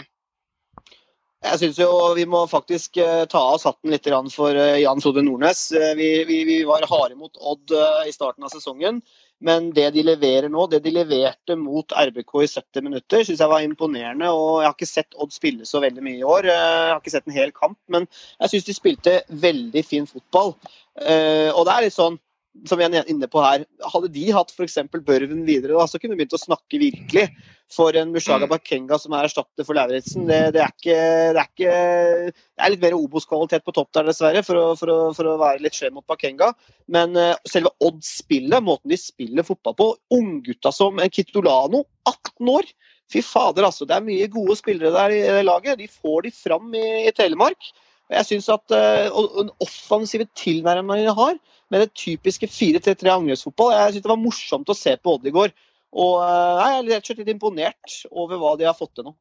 Jeg syns jo vi må faktisk eh, ta av oss hatten litt for eh, Jan Frode Nordnes. Eh, vi, vi, vi var harde mot Odd i starten av sesongen. Men det de leverer nå, det de leverte mot RBK i 70 minutter, syns jeg var imponerende. og Jeg har ikke sett Odd spille så veldig mye i år. Jeg har ikke sett en hel kamp, men jeg syns de spilte veldig fin fotball. Og det er litt sånn, som jeg er inne på her, hadde de hatt f.eks. Børven videre, da, så kunne vi begynt å snakke virkelig. For en Mushaga Mm. Bakenga som er erstatter for Lauritzen, det, det, er ikke, det er ikke Det er litt mer Obos-kvalitet på topp der, dessverre, for å, for å, for å være litt skjev mot Bakenga. Men uh, selve Odd-spillet, måten de spiller fotball på, unggutta som en Kitolano, 18 år Fy fader, altså. Det er mye gode spillere der i i laget. De får de fram i, i Telemark. Jeg synes at eh, og, Den offensive tilnærmingen de har, med det typiske 4-3-3 angrepsfotball Jeg synes det var morsomt å se på Odd går. Og eh, jeg er rett og slett litt imponert over hva de har fått til nå.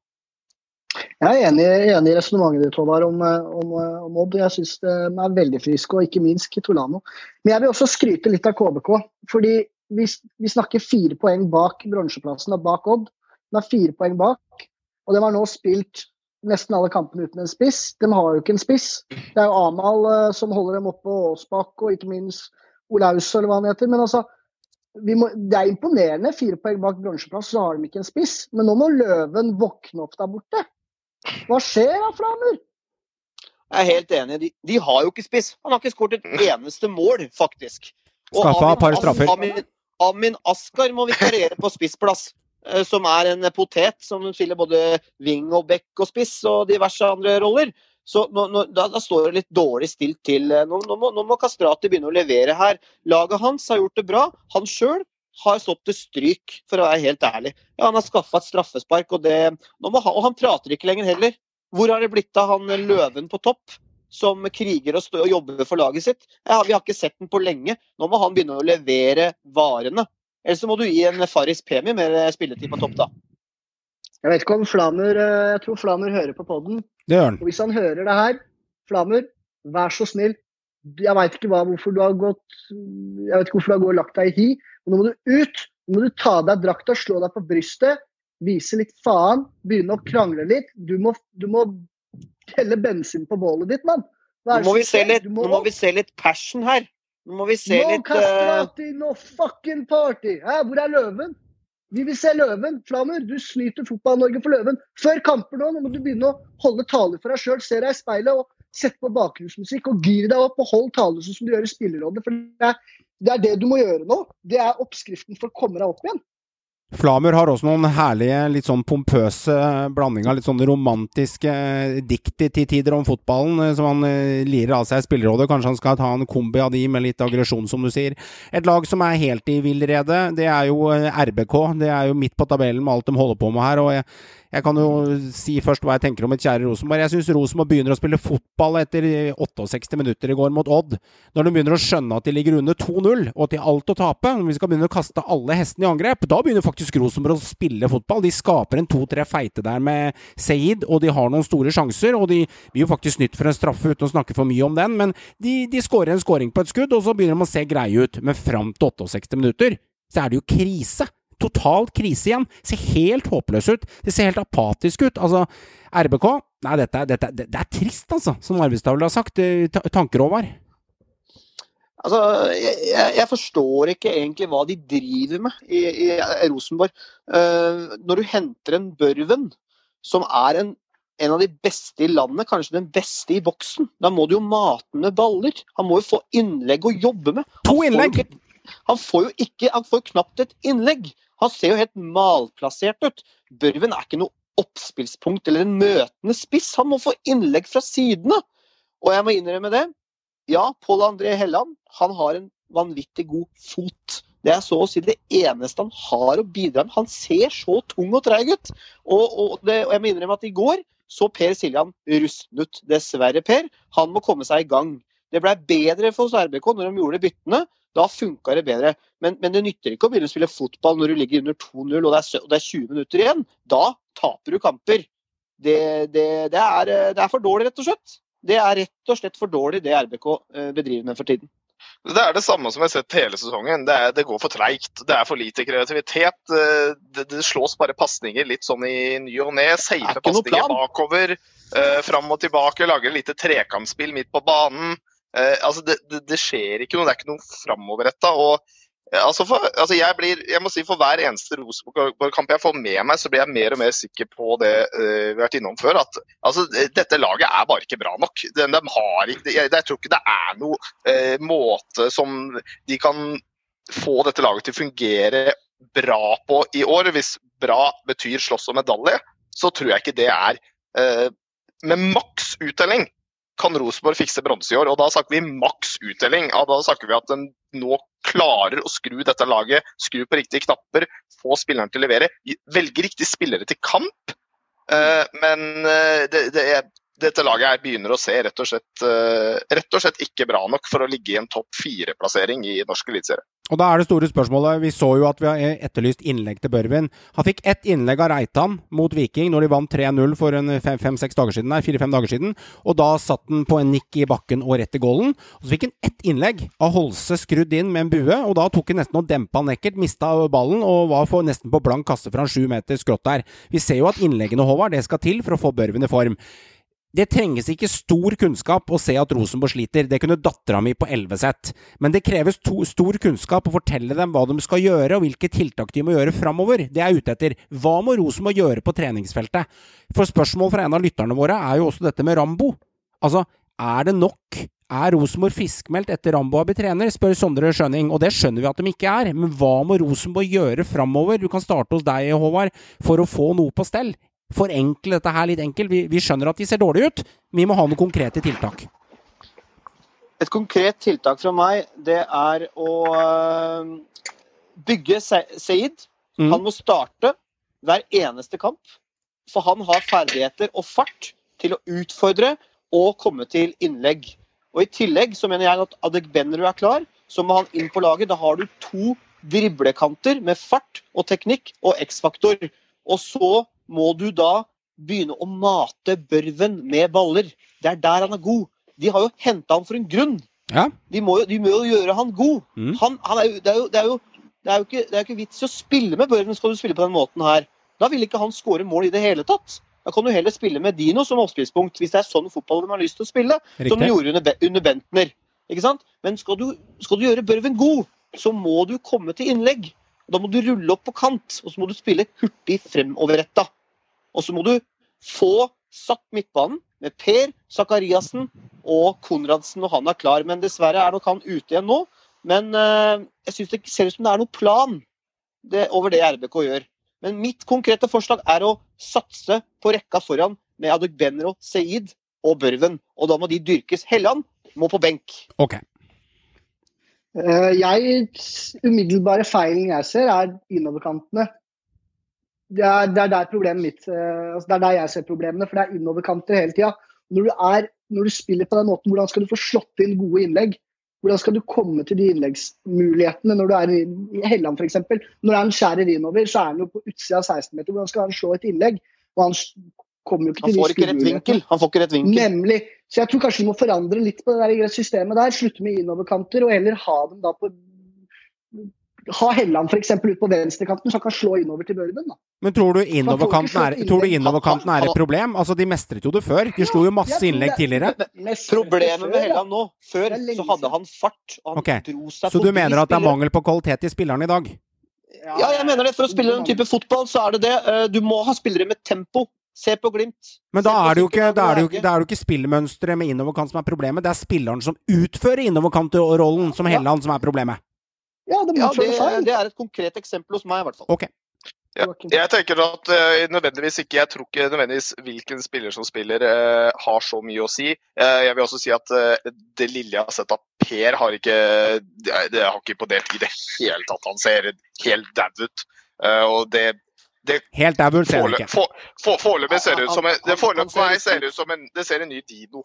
Jeg er enig, enig i resonnementet ditt Håvard, om, eh, om, om Odd. Jeg syns de er veldig friske, og ikke minst Kitolano. Men jeg vil også skryte litt av KBK. fordi vi, vi snakker fire poeng bak bronseplassen bak Odd. De er fire poeng bak, og de har nå spilt nesten alle kampene uten en spiss. De har jo ikke en spiss. Det er jo Amal uh, som holder dem oppe, og Aasbakk og ikke minst Olaus, eller hva han heter. Men altså, vi må, det er imponerende. Fire poeng bak bronseplass, så har de ikke en spiss. Men nå må Løven våkne opp der borte. Hva skjer da, Flamur? Jeg er helt enig. De, de har jo ikke spiss. Han har ikke skåret et eneste mål, faktisk. Og Skaffa et par Amin- straffer. Amin, Amin Askar må vikariere på spissplass. Eh, Som er en potet som spiller både wing og back og spiss og diverse andre roller. Så nå, nå, da, da står det litt dårlig stilt til. eh, Nå, nå, må, Kastrati begynne å levere her. Laget hans har gjort det bra. Han sjøl har stått til stryk, for å være helt ærlig. Ja, Han har skaffa et straffespark, og, det, han, og han prater ikke lenger heller. Hvor har det blitt av han løven på topp? Som kriger og, og jobber for laget sitt. Ja, vi har ikke sett den på lenge. Nå må han begynne å levere varene. Ellers så må du gi en Farris Pemi mer spilletid på topp, da. Jeg vet ikke om Flamur eh, Jeg tror Flamur hører på podden. Det gjør han. Og hvis han hører det her, Flamur, vær så snill. Jeg veit ikke hva, hvorfor du har gått Jeg vet ikke hvorfor du har gått og lagt deg i hi, men nå må du ut. Nå må du ta av deg drakta, slå deg på brystet, vise litt faen, begynne å krangle litt. Du må, du må helle bensin på bålet ditt, mann. Nå må vi se litt, må nå må vi se litt passion her. Nå må vi se no litt eh, castrati, no fucking party! Hæ, hvor er løven? Vi vil se løven. Flamur, du snyter Fotball-Norge for løven. Før kamper nå, nå må du begynne å holde taler for deg sjøl. Se deg i speilet og sette på bakgrunnsmusikk og gir deg opp og hold taler sånn som du gjør i spillerrådet. For det er, det er det du må gjøre nå. Det er oppskriften for å komme deg opp igjen. Flamur har også noen herlige, litt sånn pompøse blandinger, litt sånn romantiske dikt til tider om fotballen, eh, som han eh, lirer av seg i spillerrådet. Kanskje han skal ta en kombi av de med litt aggresjon, som du sier. Et lag som er helt i villrede, det er jo eh, RBK. Det er jo midt på tabellen med alt de holder på med her. og jeg jeg kan jo si først hva jeg tenker om et kjære Rosenborg. Jeg syns Rosenborg begynner å spille fotball etter 68 minutter i går mot Odd. Når de begynner å skjønne at de ligger under 2-0, og at de har alt å tape, når vi skal begynne å kaste alle hestene i angrep, da begynner faktisk Rosenborg å spille fotball. De skaper en to-tre feite der med Seid, og de har noen store sjanser. Og de blir jo faktisk snytt for en straffe, uten å snakke for mye om den, men de, de skårer en skåring på et skudd, og så begynner de å se greie ut. Men fram til 68 minutter, så er det jo krise totalt krise igjen. Ser helt håpløs ut. Det ser helt apatisk ut. Altså, RBK Nei, dette, dette, det, det er trist, altså, som Arvestad har sagt. Eh, Tanker, Håvard? Altså, jeg, jeg- forstår ikke egentlig hva de driver med i, i Rosenborg. Uh, når du henter en Børven, som er en, en av de beste i landet, kanskje den beste i boksen, da må du jo mate den med baller. Han må jo få innlegg å jobbe med. Han To får innlegg! ikke- Han får jo ikke, han får knapt et innlegg. Han ser jo helt malplassert ut. Børven er ikke noe oppspillspunkt eller en møtende spiss. Han må få innlegg fra sidene. Og jeg må innrømme det. Ja, Pål André Helland han har en vanvittig god fot. Det er så å si det eneste han har å bidra med. Han ser så tung og treig ut. Og, og, det, og jeg må innrømme at i går så Per Siljan rusten ut. Dessverre, Per. Han må komme seg i gang. Det ble bedre for oss RBK når de gjorde byttene. Da funka det bedre. Men, men det nytter ikke å begynne å spille fotball når du ligger under 2-0 og, og det er 20 minutter igjen. Da taper du kamper. Det, det, det, er, det er for dårlig, rett og slett. Det er rett og slett for dårlig det RBK eh, bedriver med for tiden. Det er det samme som jeg har sett hele sesongen. Det, er, det går for treigt. Det er for lite kreativitet. Eh, Det, det slås bare pasninger litt sånn i ny og ne. Safe er pasninger bakover. eh, Fram og tilbake. Lager lite trekantspill midt på banen. Eh, altså det, det, det skjer ikke noe. Det er ikke noe framoverretta. Eh, altså altså jeg, jeg må si for hver eneste Rosenborg-kamp jeg får med meg, så blir jeg mer og mer sikker på det eh, vi har vært innom før. At altså, eh, dette laget er bare ikke bra nok. De, de har ikke, jeg, jeg tror ikke det er noe eh, måte som de kan få dette laget til å fungere bra på i år. Hvis bra betyr slåss om medalje, så tror jeg ikke det er Med maks uttelling kan Rosenborg fikse bronse i år. Og da snakker vi maks uttelling. Da snakker vi at en nå klarer å skru dette laget, skru på riktige knapper, få spilleren til å levere. Velge riktige spillere til kamp. Eh, men eh, det, det, er- dette laget her begynner å se rett og, slett, eh, rett og slett ikke bra nok for å ligge i en topp fire-plassering i norsk eliteserie. Og da er det store spørsmålet Vi så jo at vi har etterlyst innlegg til Børvin. Han fikk ett innlegg av Reitan mot Viking når de vant 3-0 for fem-seks dager. Dager siden. Og da satt han på en nikk i bakken og rett i golden. Og så fikk han ett innlegg av Holse skrudd inn med en bue, og da tok han nesten og dempa han ekkelt. Mista ballen og var for, nesten på blank kasse fra en sju meter skrått der. Vi ser jo at innleggene, Håvard, det skal til for å få Børvin i form. Det trenges ikke stor kunnskap å se at Rosenborg sliter, det kunne dattera mi på 11 sett. Men det kreves to, stor kunnskap å fortelle dem hva de skal gjøre, og hvilke tiltak de må gjøre framover. Det er jeg ute etter. Hva må Rosenborg gjøre på treningsfeltet? For spørsmål fra en av lytterne våre er jo også dette med Rambo. Altså, er det nok? Er Rosenborg friskmeldt etter Rambo har blitt trener, spør Sondre Skjønning, og det skjønner vi at de ikke er. Men hva må Rosenborg gjøre framover? Du kan starte hos deg, Håvard, for å få noe på stell forenkle dette her litt enkelt. Vi, vi, skjønner at de ser dårlige ut, vi må ha noen konkrete tiltak. Et konkret tiltak fra meg, det er å øh, bygge Seid. Mm. Han må starte hver eneste kamp. For han har ferdigheter og fart til å utfordre og komme til innlegg. Og I tillegg så mener jeg at Adegbenru er klar, så må han inn på laget. Da har du to driblekanter med fart og teknikk og X-faktor. Og så må du da begynne å mate børven med baller. Det er der han er god. De har jo henta han for en grunn. Ja. De, må jo, de, må jo, gjøre han god. Mm. Han, han er jo, det, er jo, det, er jo, det, er jo, ikke, det er ikke vits i å spille med børven skal du spille på den måten her. Da vil ikke han skåre mål i det hele tatt. Da kan du heller spille med Dino som oppspillspunkt, hvis det er sånn fotball de har lyst til å spille. Riktig. Som de gjorde under, under Bentner. Ikke sant? Men skal du, skal du gjøre børven god, så må du komme til innlegg. Da må du rulle opp på kant, og så må du spille hurtig fremoverretta. Og så må du få satt midtbanen med Per Sakariassen og Konradsen når han er klar. Men dessverre er nok han ute igjen nå. Men uh, jeg syns det ser ut som det er noen plan det, over det RBK gjør. Men mitt konkrete forslag er å satse på rekka foran med Adugbenro, Seid og Børven. Og da må de dyrkes. Helland må på benk. Ok. Uh, jeg, umiddelbare feilen jeg ser, er innoverkantene det er, det er, der problemet mitt uh, altså Det er der jeg ser problemene, for det er innoverkanter hele tida. Når, når, du spiller på den måten, hvordan skal du få slått inn gode innlegg? Hvordan skal du komme til de innleggsmulighetene når du er i Helland f.eks.? Når han skjærer innover, så er han jo på utsida av 16-meter. Hvordan skal han slå et innlegg? Og han kommer jo ikke til han får ikke rett vinkel. Han får ikke rett vinkel. Nemlig. Så jeg tror kanskje vi må forandre litt på det der systemet der. Slutte med innoverkanter, og heller ha dem da på ha Helland f.eks. ut på venstrekanten, så han kan slå innover til Børven. da. Men tror du innoverkanten er, innover er, et problem? Altså, De mestret jo det før. De slo jo masse innlegg tidligere. Problemet med Helland nå Før så hadde han fart. og han okay. dro seg Så du mener at det er mangel på kvalitet i spilleren i dag? Ja, jeg mener det. For å spille den type fotball, så er det det. Eh, du må ha spillere med tempo. Se på Glimt. Men da er det jo ikke, er det jo, er jo ikke spillmønsteret med innoverkant som er problemet, det er spilleren som utfører innoverkantrollen som Helland som er problemet. Ja, det, ja, det, det, er et konkret eksempel hos meg, i hvert fall. Okay. Ja, jeg tenker at uh, nødvendigvis ikke, Jeg tror ikke nødvendigvis hvilken spiller som spiller uh, har så mye å si. Uh, jeg vil også si at det lille jeg har sett av Per, har ikke det, det har ikke imponert i det hele tatt. Han ser helt dau ut. og det, det Helt dau ser han ikke. Foreløpig ser det ut som en, det ser ut som en, det ser en ny Dido.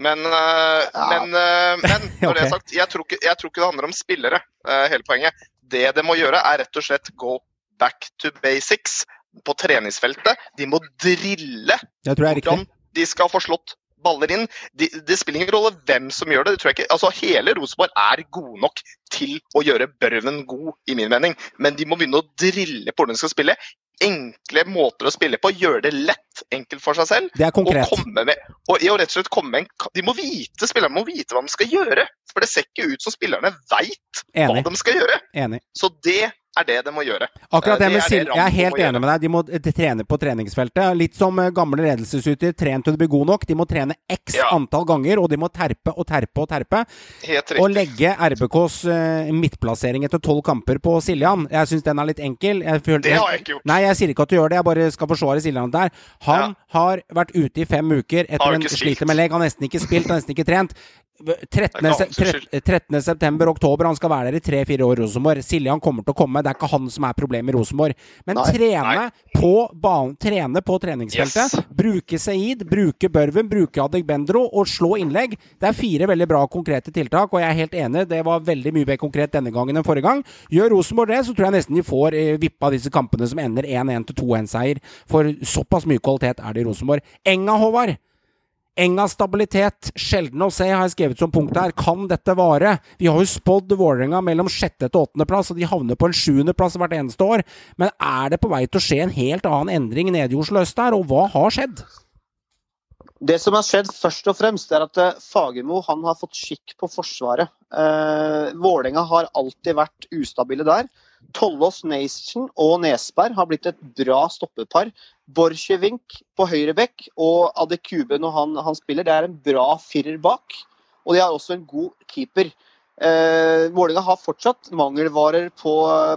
Men, uh, ja. men, uh, men, når det er sagt, jeg tror, ikke, jeg tror ikke det handler om spillere, uh, hele poenget. Det det må gjøre, er rett og slett go back to basics på treningsfeltet. De må drille hvordan de skal få slått baller inn. De, det spiller ingen rolle hvem som gjør det. det. Altså, hele Rosenborg er gode nok til å gjøre Børven god, i min mening. Men de må begynne å drille på hvordan de skal spille enkle måter å spille på. Gjøre det lett, enkelt for seg selv. Det er konkret. Og, komme med, og, og rett og slett komme med en, de må vite, Spillerne må vite hva de skal gjøre. For det ser ikke ut som spillerne veit hva de skal gjøre. Enig. Så det er det de må gjøre. Akkurat det, det med Silje, Jeg er helt enig med deg. De må trene på treningsfeltet. Litt som eh, gamle ledelsesutøvere. Tren til du blir god nok. De må trene x ja. antall ganger, og de må terpe og terpe og terpe. Helt riktig. Og legge RBKs uh, midtplassering etter tolv kamper på Siljan. Jeg syns den er litt enkel. Føler, det har jeg ikke gjort. Nei, jeg sier ikke at du gjør det. Jeg bare skal forsvare Siljan der. Han ja. har vært ute i fem uker etter en sliter med legg. Han har nesten ikke spilt, har nesten ikke trent. 13. Det er ikke se- hans skyld. 13. 13. september, oktober, han skal være der i tre-fire år, Rosenborg. Siljan kommer til å komme, det er ikke han som er problemet i Rosenborg. Men Nei. trene Nei. på banen, trene på treningsfeltet, Yes. bruke Seid, bruke Børven, bruke Adegbendro og slå innlegg. Det er fire veldig bra konkrete tiltak, og jeg er helt enig, det var veldig mye mer konkret denne gangen enn forrige gang. Gjør Rosenborg det, så tror jeg nesten de får eh, vippa disse kampene som ender 1-1 til 2-1-seier. For såpass mye kvalitet er det i Rosenborg. Enga, Håvard. Enga stabilitet, sjelden å se, har jeg skrevet som punkt her. Kan dette vare? Vi har jo spådd Vålerenga mellom sjette til åttendeplass, og de havner på en sjuendeplass hvert eneste år. Men er det på vei til å skje en helt annen endring i Oslo øst der, og hva har skjedd? Det som har skjedd først og fremst, er at eh, Fagermo har fått skikk på Forsvaret. Eh, Vålerenga har alltid vært ustabile der. Tollås Nation og Nesberg har blitt et bra stoppepar. Borchgrevink på høyre bekk og Adekube når han, han spiller, det er en bra firer bak. Og de har også en god keeper. Eh, Vålerenga har fortsatt mangelvarer på,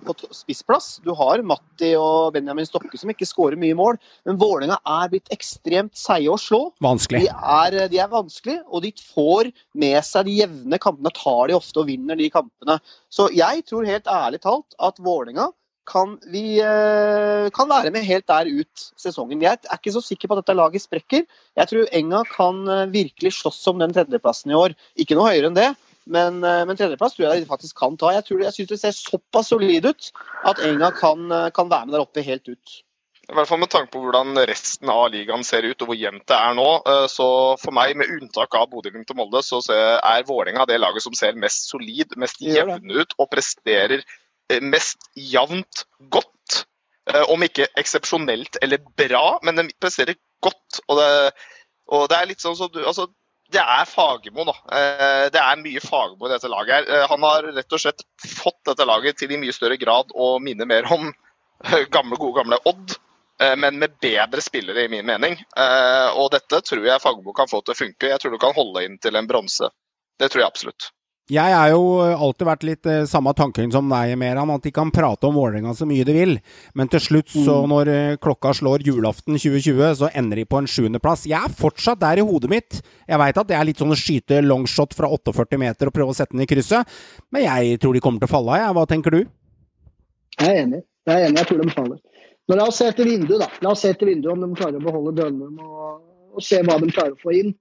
på spissplass. Du har Matti og Benjamin Stokke som ikke skårer mye mål, men Vålerenga er blitt ekstremt seige å slå. Vanskelig. De er, de er vanskelige, og de får med seg de jevne kampene. Tar de ofte og vinner de kampene. Så jeg tror helt ærlig talt at Vålerenga kan, vi, eh, kan være med helt der ut sesongen. Jeg er ikke så sikker på at dette laget sprekker. Jeg tror Enga kan eh, virkelig slåss om den tredjeplassen i år. Ikke noe høyere enn det, men, eh, men tredjeplass tror jeg de faktisk kan ta. Jeg, tror, jeg syns det ser såpass solid ut at Enga kan, kan være med der oppe helt ut. I hvert fall med tanke på hvordan resten av ligaen ser ut og hvor jevnt det er nå. Så for meg, med unntak av Bodø-Glimt og Molde, så er Vålerenga det laget som ser mest solid, mest jevne ut og presterer mest jevnt godt. Eh, Om ikke eksepsjonelt eller bra, men de presterer godt. Og det, og det er litt sånn som du altså, det er Fagermo, da. Eh, Det er mye Fagermo i dette laget. her. Eh, Han har rett og slett fått dette laget til i mye større grad å minne mer om eh, gamle, gode gamle Odd. eh, Men med bedre spillere, i min mening. Eh, Og dette tror jeg Fagermo kan få til å funke. Jeg tror du kan holde inn til en bronse. Det tror jeg absolutt. Jeg har jo alltid vært litt eh, samme tanken som deg, Meran, at de kan prate om Vålerenga så mye de vil, men til slutt, så når eh, klokka slår julaften 2020, så ender de på en sjuendeplass. Jeg er fortsatt der i hodet mitt. Jeg veit at det er litt sånn å skyte longshot fra 48 meter og prøve å sette den i krysset, men jeg tror de kommer til å falle av, jeg. Hva tenker du? Jeg er enig. Jeg er enig, jeg tror de faller. Men la oss se etter vinduet, da. La oss se etter vinduet om de klarer å beholde Dønnum og, og se hva de klarer å få inn.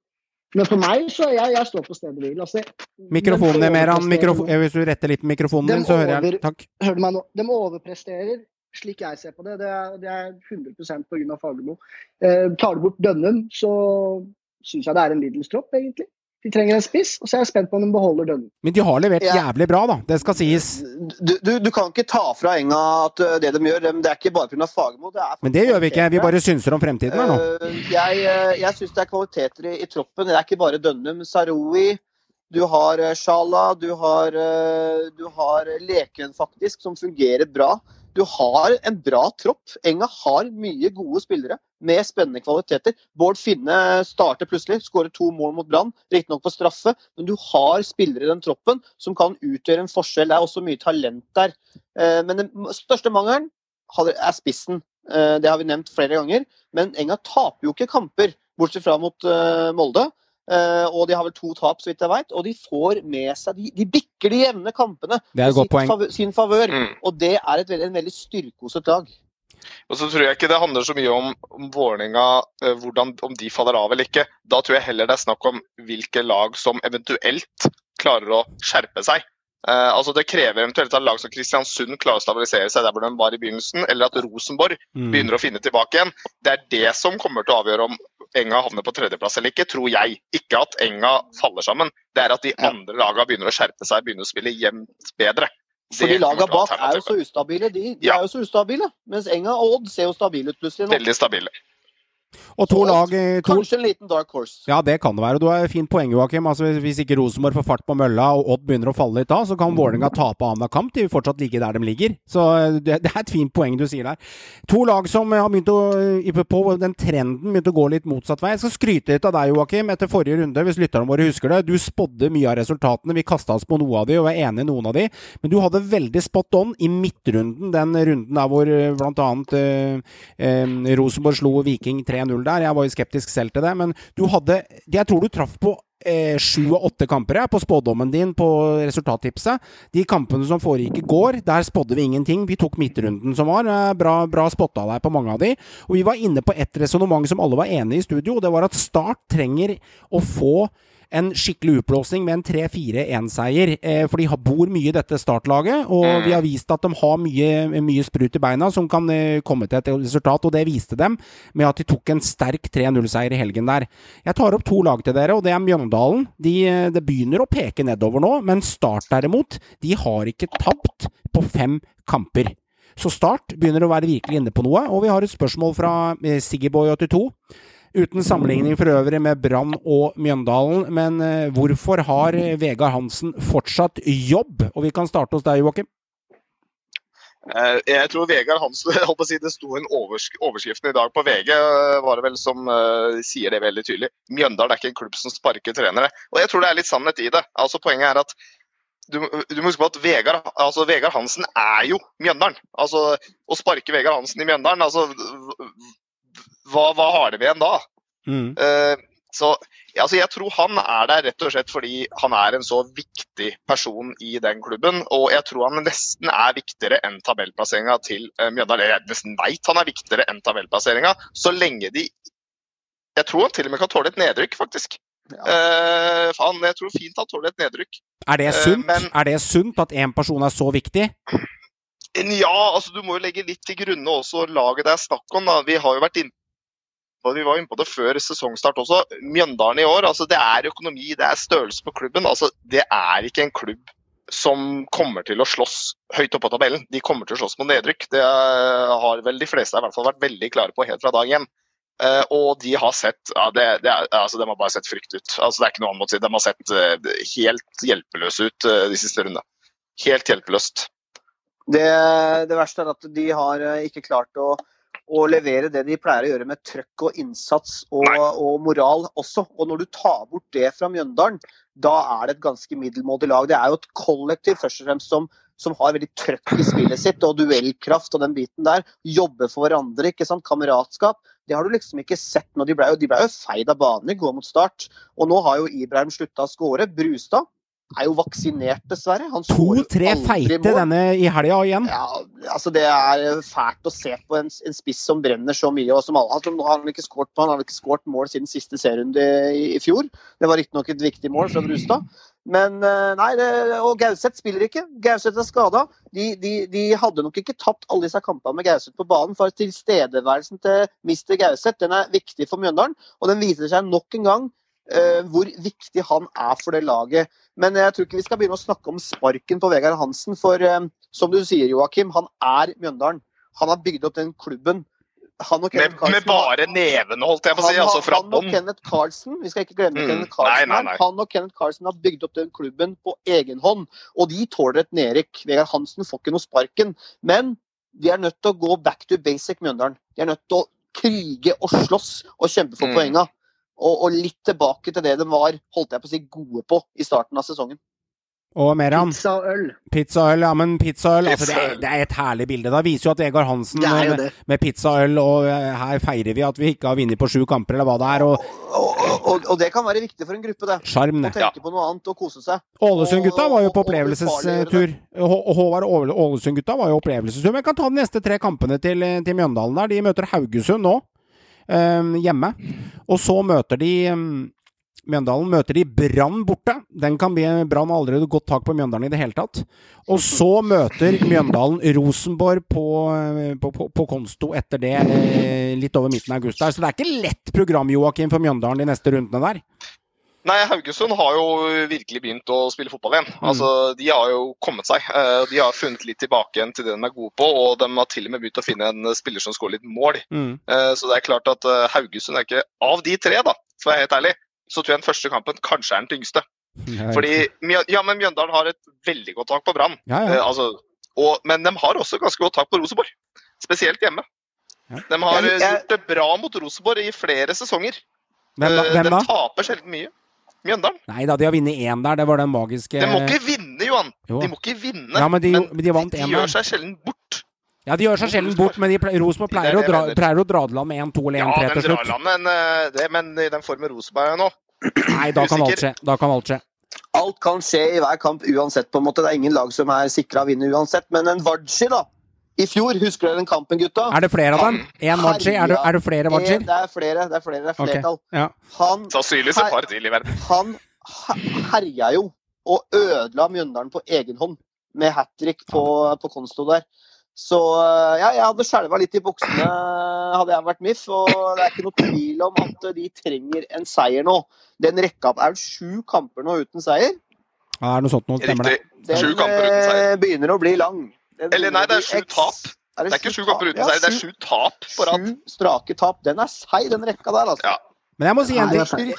Men for meg, så jeg, jeg står på stedet hvil. Altså, Mikrofonen din, Meran. Mikrof eh, hvis du retter litt mikrofonen din, så hører jeg Takk. Hører meg nå? De overpresterer, slik jeg ser på det. Det er, det er 100 pga. Fagermo. Eh, tar du bort Dønnum, så syns jeg det er en middels tropp, egentlig. De trenger en spiss, og så er jeg spent på om de beholder Dønnum. Men de har levert Ja. jævlig bra, da. Det skal sies. Du, du, du kan ikke ta fra Enga at uh, det de gjør, det er ikke bare pga. Fagermo. det er Men det gjør vi ikke. Vi bare synser om fremtiden her nå. Eh, jeg uh, jeg syns det er kvaliteter i, i troppen. Det er ikke bare Dønnum. Saroui, du har Shala, du har, du har Leken, faktisk, som fungerer bra. Du har en bra tropp. Enga har mye gode spillere med spennende kvaliteter. Bård Finne starter plutselig, skårer to mål mot Brann, riktignok på straffe, men du har spillere i den troppen som kan utgjøre en forskjell. Det er også mye talent der. Eh, Men den største mangelen er spissen. Eh, Det har vi nevnt flere ganger. Men Enga taper jo ikke kamper, bortsett fra mot eh, Molde. Uh, og de har vel to tap, så vidt jeg vet. Og de får med seg De, de bikker de jevne kampene favør- sin favør. Mm. Og det er et, veldig- en veldig styrke hos et lag. Og så tror jeg ikke det handler så mye om, om Vålerenga, eh, om de faller av eller ikke. Da tror jeg heller det er snakk om hvilke lag som eventuelt klarer å skjerpe seg. Eh, altså Det krever eventuelt at lag som Kristiansund klarer å stabilisere seg der hvor de var i begynnelsen, eller at Rosenborg Mm. begynner å finne tilbake igjen. Det er det som kommer til å avgjøre om Enga havner på tredjeplass eller ikke, tror jeg. Ikke at Enga faller sammen. Det er at de andre lagene begynner å skjerpe seg, begynner å spille jevnt bedre. For Det de laga bak er jo så ustabile. De, de Ja. er jo så ustabile. Mens Enga og Odd ser jo stabile ut plutselig nå. Veldig stabile. Og to Så lag eh, to, Kanskje en liten dark horse. Ja, det kan det være. Og du har fint poeng, Joakim. Altså, hvis- ikke Rosenborg får fart på mølla og Odd begynner å falle litt av, så kan Vålerenga tape annenhver kamp. De vil fortsatt ligge der de ligger. Så eh, det, det er et fint poeng du sier der. To lag som har begynt å i- på den trenden begynt å gå litt motsatt vei. Jeg skal skryte litt av deg, Joakim, etter forrige runde, hvis lytterne våre husker det. Du spådde mye av resultatene. Vi kasta oss på noe av de og var enig i noen av de. Men du hadde veldig spot on i midtrunden, den runden der hvor bl.a. eh, eh, Rosenborg slo Viking 3-0. 3-0 der. Jeg var jo skeptisk selv til det, men du hadde Jeg tror du traff på eh, sju og åtte kamper på spådommen din på resultattipset. De kampene som foregikk i går, der spådde vi ingenting. Vi tok midtrunden som var. Eh, Bra, bra spotta deg på mange av de. Og vi var inne på ett resonnement som alle var enige i studio, og det var at Start trenger å få en skikkelig utblåsning med en 3-4-1-seier. Eh, for de har- bor mye i dette startlaget, og vi har vist at de har mye, mye sprut i beina som kan eh, komme til et resultat, og det viste dem med at de tok en sterk 3-0-seier i helgen der. Jeg tar opp to lag til dere, og det er Mjøndalen. De, eh, det begynner å peke nedover nå, men Start derimot, de har ikke tapt på fem kamper. Så Start begynner å være virkelig inne på noe, og vi har et spørsmål fra eh, Siggyboy82. Uten sammenligning for øvrig med Brann og Mjøndalen, men eh, hvorfor har Vegard Hansen fortsatt jobb? Og vi kan starte hos deg, Joakim. Eh, Jeg tror Vegard Hansen holdt på å si Det sto en overs overskriften i dag på VG eh, var det vel som uh, sier det veldig tydelig. Mjøndalen er ikke en klubb som sparker trenere. Og jeg tror det er litt sannhet i det. Altså Poenget er at du, du må huske på at Vegard, altså Vegard Hansen er jo Mjøndalen. Altså Å sparke Vegard Hansen i Mjøndalen, altså hva, hva har det igjen en da? Mm. Eh, så altså, jeg tror han er der rett og slett fordi han er en så viktig person i den klubben. Og jeg tror han nesten er viktigere enn tabellplasseringa til eh, Mjøndalen. Eller Jeg nesten veit han er viktigere enn tabellplasseringa, så lenge de Jeg tror han til og med kan tåle et nedrykk, faktisk. Eh, faen, jeg tror fint han tåler et nedrykk. Er det sunt, sunt? men- Er det sunt at én person er så viktig? Ja, altså du må jo legge litt til grunne også laget det er snakk om. da. Vi har jo vært inne vi var inne på det før sesongstart også. Mjøndalen i år, altså det er økonomi, det er størrelse på klubben. altså Det er ikke en klubb som kommer til å slåss høyt oppe på tabellen. De kommer til å slåss mot nedrykk. Det har vel de fleste i hvert fall vært veldig klare på helt fra dag én. Uh, og de har sett ja, det, det altså De har bare sett frykt ut. Altså Det er ikke noe annet å si. De har sett uh, helt hjelpeløse ut uh, de siste rundene. Helt hjelpeløst. Det, det verste er at de har ikke klart å, å levere det de pleier å gjøre med trøkk og innsats og, og moral også. Og når du tar bort det fra Mjøndalen, da er det et ganske middelmådig lag. Det er jo et kollektiv først og fremst som, som har veldig trøkk i spillet sitt, og duellkraft og den biten der. Jobbe for hverandre, ikke sant. Kameratskap. Det har du liksom ikke sett nå. De ble jo, de ble jo feid av banen i går mot start. Og nå har jo Ibrahim slutta å skåre. Brustad er jo vaksinert, dessverre. To-tre feite mål. denne i helga igjen. Ja, altså Det er fælt å se på en, en spiss som brenner så mye. og som alle, altså, Han har ikke skåret på, han har ikke skåret mål siden siste serierunde i, i fjor. Det var riktignok et viktig mål fra Brustad. Men eh, nei, det, og Gauseth spiller ikke. Gauseth er skada. De, de, de hadde nok ikke tapt alle disse kampene med Gauseth på banen, for tilstedeværelsen til Mr. Gauseth den er viktig for Mjøndalen. Og den viser seg nok en gang eh, hvor viktig han er for det laget. Men jeg tror ikke vi skal begynne å snakke om sparken på Vegard Hansen. For eh, som du sier, Joakim, han er Mjøndalen. Han har bygd opp den klubben. Med, Kenneth Carlsen med bare nevene, holdt jeg på å si. han, altså fra han og. Kenneth Carlsen vi skal ikke glemme Mm. Kenneth Carlsen Nei, nei, nei. han og Kenneth Carlsen har bygd opp den klubben på egen hånd. Og de tåler et nedrykk. Vegard Hansen får ikke noe sparken. Men de er nødt til å gå back to basic, Mjøndalen. De er nødt til å krige og slåss og kjempe for Mm. poenga. Og, og litt tilbake til det de var holdt jeg på å si, gode på i starten av sesongen. Og Meran, Pizza og øl. pizza og øl. Ja, men pizza og øl altså, det, er, det er et herlig bilde. Det viser jo at Vegard Hansen Det er med, med pizza og øl, og eh, her feirer vi at vi ikke har vunnet på sju kamper, eller hva det er. Og Og, og, og det kan være viktig for en gruppe, det. sjarm, Å tenke tenke på noe annet og kose seg. Ålesund-gutta var jo på opplevelsestur. Håvard Ålesund-gutta var jo opplevelsestur. Men jeg kan ta de neste tre kampene til, til Mjøndalen der. De møter Haugesund nå, eh, hjemme. Og så møter de eh, Mjøndalen møter de Brann borte. Den kan bli Brann har allerede gått tak på Mjøndalen i det hele tatt. Og så møter Mjøndalen Rosenborg på, eh, på, på, på konsto etter det, eh, litt over midten av august der. Så det er ikke lett program, Joakim, for Mjøndalen de neste rundene der. Nei, Haugesund har jo virkelig begynt å spille fotball igjen. Altså, De har jo kommet seg. Eh, De har funnet litt tilbake igjen til det de er gode på, og de har til og med begynt å finne en spiller som skårer litt mål. Mm. Eh, Så det er klart at eh, Haugesund er ikke Av de tre, da, for å være helt ærlig, så tror jeg den første kampen kanskje er den tyngste. Fordi ja, men Mjøndalen har et veldig godt tak på Brann. Ja, ja. altså, men de har også ganske godt tak på Rosenborg. Spesielt hjemme. Ja. De har Jeg- jeg- gjort det bra mot Rosenborg i flere sesonger. Hvem, da? Hvem da? De taper sjelden mye. Mjøndalen. Nei da, de har vunnet én der. Det var den magiske De må ikke vinne, Johan. Jo. De må ikke vinne, Ja, men de, men de vant de én gjør seg sjelden bort. Ja, de gjør seg sjelden bort, men de Rosenborg er pleier, å dra, pleier å dra det land med 1-2 eller Ja, 1-3 ja, til slutt. land, men, eh, det, men i den formen Rosenborg er nå Nei, da kan alt skje. Da kan alt skje. Alt kan skje i hver kamp uansett. på en måte. Det er ingen lag som er sikra å vinne uansett. Men en Vardsi, da. I fjor, husker dere den kampen, gutta? Er det flere av dem? Én Waji? Er, det- er det flere Eh, Det er flere. Det er flere, det er flertall. flertall. Ja. Han, Sannsynligvis et par til i verden. han herja jo og ødela Mjøndalen på egen hånd med hat trick på, på Konsto der. Så eh, ja, jeg hadde skjelva litt i buksene hadde jeg vært MIF, og det er ikke noe tvil om at de trenger en seier nå. Den rekka er det sju kamper nå uten seier. ja, det er noe sånt noe, stemmer det. Den eh, begynner å bli lang. Eller nei, det er sju tap. Er tap. Det er ikke sju kamper uten seier, det er sju tap på rad. Sju strake tap. Den er seig, den rekka der, altså. Ja. Men jeg må si en ting.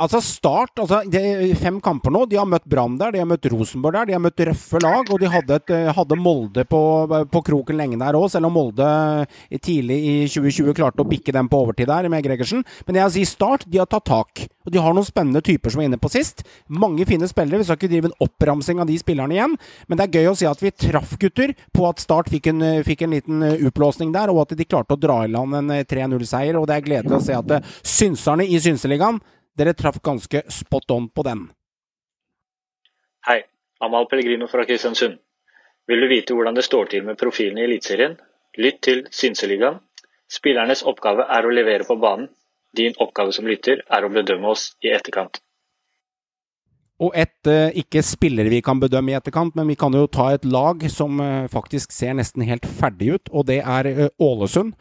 Altså Start, altså det fem kamper nå. De har møtt Brann der, de har møtt Rosenborg der, de har møtt røffe lag. Og de hadde, et, eh, hadde Molde på, på kroken lenge der òg, selv om Molde tidlig i 2020 klarte å bikke dem på overtid der med Gregersen. Men jeg sier Start, de har tatt tak. Og de har noen spennende typer som var inne på sist. Mange fine spillere. Vi skal ikke drive en oppramsing av de spillerne igjen, men det er gøy å si at vi traff gutter på at Start fikk en, eh, fikk en liten eh, utblåsning der, og at de klarte å dra i land en eh, 3-0-seier. Og det er gledelig å se at eh, synserne i Synseligaen dere traff ganske spot on på den. Hei, Amal Pellegrino fra Kristiansund. Vil du vite hvordan det står til med profilene i Eliteserien? Lytt til Synseligaen. Spillernes oppgave er å levere på banen. Din oppgave som lytter er å bedømme oss i etterkant. Og et eh, ikke spillere vi kan bedømme i etterkant, men vi kan jo ta et lag som eh, faktisk ser nesten helt ferdig ut, og det er eh, Ålesund.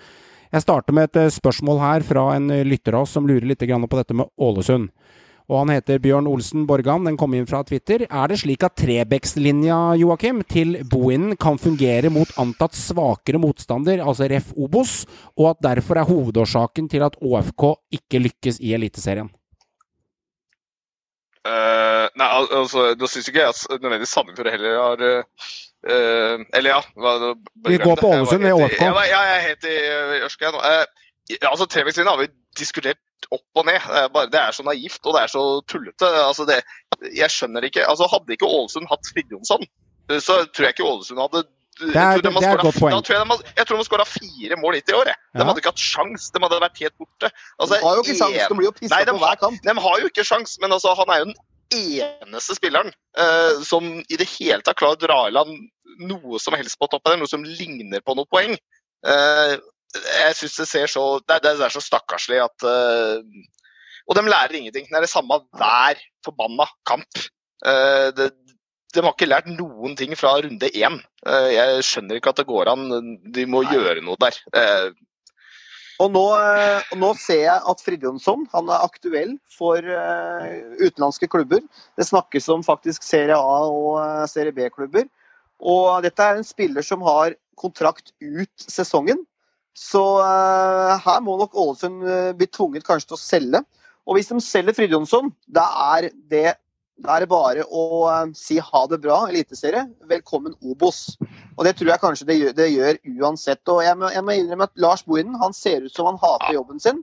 Jeg starter med et eh, spørsmål her fra en eh, lytter av oss som lurer litt på dette med Ålesund. Og han heter Bjørn Olsen Borgan, den kom inn fra Twitter. Er det slik at Trebekslinja, Joakim, til Bohinen kan fungere mot antatt svakere motstander, altså ref. Obos, og at derfor er hovedårsaken til at ÅFK ikke lykkes i Eliteserien? Uh, nei, al altså, da syns ikke jeg at nødvendigvis Sandefjord heller har eh, eh, Eller ja. Hva, Vi går på Ålesund, Jeg det i- ÅFK. Jeg, ja, jeg er helt i uh, Ørska nå. Uh, altså, Trebekslinja har vi diskutert opp og ned. Uh, bare, det er så naivt og det er så tullete. Altså, det, jeg skjønner ikke altså, Hadde ikke Ålesund hatt Fridtjonsson, eh, så tror jeg ikke Ålesund hadde Det er- jeg tror de har det er et godt poeng. Tror jeg, de jeg tror de har skåra fire mål hittil i år. jeg. De Ja. hadde ikke hatt sjans, de hadde vært helt borte. Altså, De har jo ikke sjans, de blir jo pissa på hver kamp. De har jo ikke sjans, men altså, han er jo den eneste spilleren eh, som i det hele tatt klarer å dra i land noe som helst på toppen noe som ligner på noen poeng. Eh, jeg syns det ser så Det, det er så stakkarslig at eh, Og de lærer ingenting. Det er det samme hver forbanna kamp. Eh, det, de har ikke lært noen ting fra runde én. Eh, jeg skjønner ikke at det går an. De må gjøre noe der. Og nå, eh, nå ser jeg at Fridjonsson han er aktuell for eh, utenlandske klubber. Det snakkes om faktisk Serie A og eh, Serie B-klubber. Og dette er en spiller som har kontrakt ut sesongen. Så her må nok Ålesund bli tvunget kanskje til å selge. Og hvis de selger Fridjonsson, da er det da er det bare å eh, si ha det bra, Eliteserie. Velkommen Obos. Og det tror jeg kanskje det gjør, det gjør uansett. Og jeg må, jeg må innrømme at Lars Bohinen han ser ut som han hater jobben sin.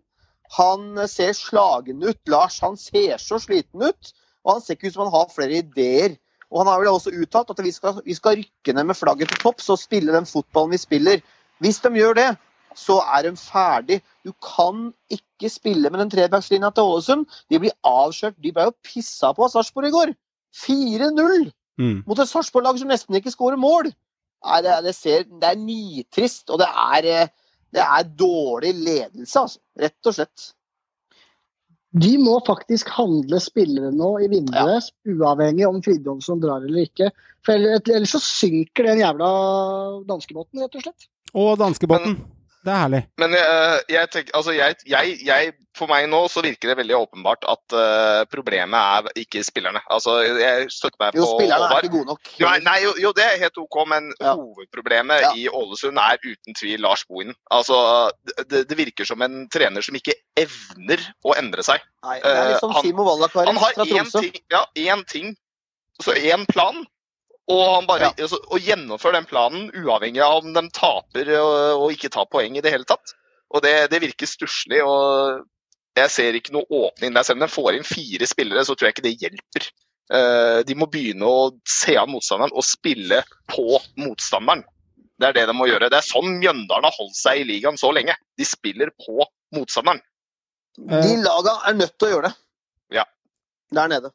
Han eh, ser slagen ut. Lars han ser så sliten ut. Og han ser ikke ut som han har flere ideer. Og han har vel også uttalt at vi skal, vi skal rykke ned med flagget til topps og spille den fotballen vi spiller. Hvis de gjør det, så er de ferdig. Du kan ikke spille med den trebackslinja til Ålesund. De blir avslørt. De ble jo pissa på av Sarpsborg i går. 4-0 Mm. mot et Sarpsborg-lag som nesten ikke skårer mål. Nei, det, det, ser, det er nitrist, og det er, eh, det er dårlig ledelse, altså. Rett og slett. De må faktisk handle spillere nå i vinduet, uavhengig om Fridtjonsson drar eller ikke. For ellers, ellers så synker den jævla danskebåten, rett og slett. Og danskebåten. Det er herlig. Men jeg, jeg tenker, altså jeg, jeg, jeg, for meg nå så virker det veldig åpenbart at uh, problemet er ikke spillerne. Altså, jeg støtter meg Jo, på spillerne er ikke gode nok. Jo, nei, jo, jo, det er helt OK, men Ja. hovedproblemet Ja. i Ålesund er uten tvil Lars Bohinen. Altså, det, det virker som en trener som ikke evner å endre seg. Nei, det er liksom uh, han- Simo Vallakari Han har én ting, ja, én ting, så én plan, og han bare altså, og gjennomfører den planen uavhengig av om de taper og, og ikke tar poeng i det hele tatt. Og det, det virker stusslig. og Jeg ser ikke noe åpning der. Selv om de får inn fire spillere, så tror jeg ikke det hjelper. Eh, de må begynne å se an motstanderen og spille på motstanderen. Det er det de må gjøre. Det er sånn Mjøndalen har holdt seg i ligaen så lenge. De spiller på motstanderen. De laga er nødt til å gjøre det. Ja. Der nede.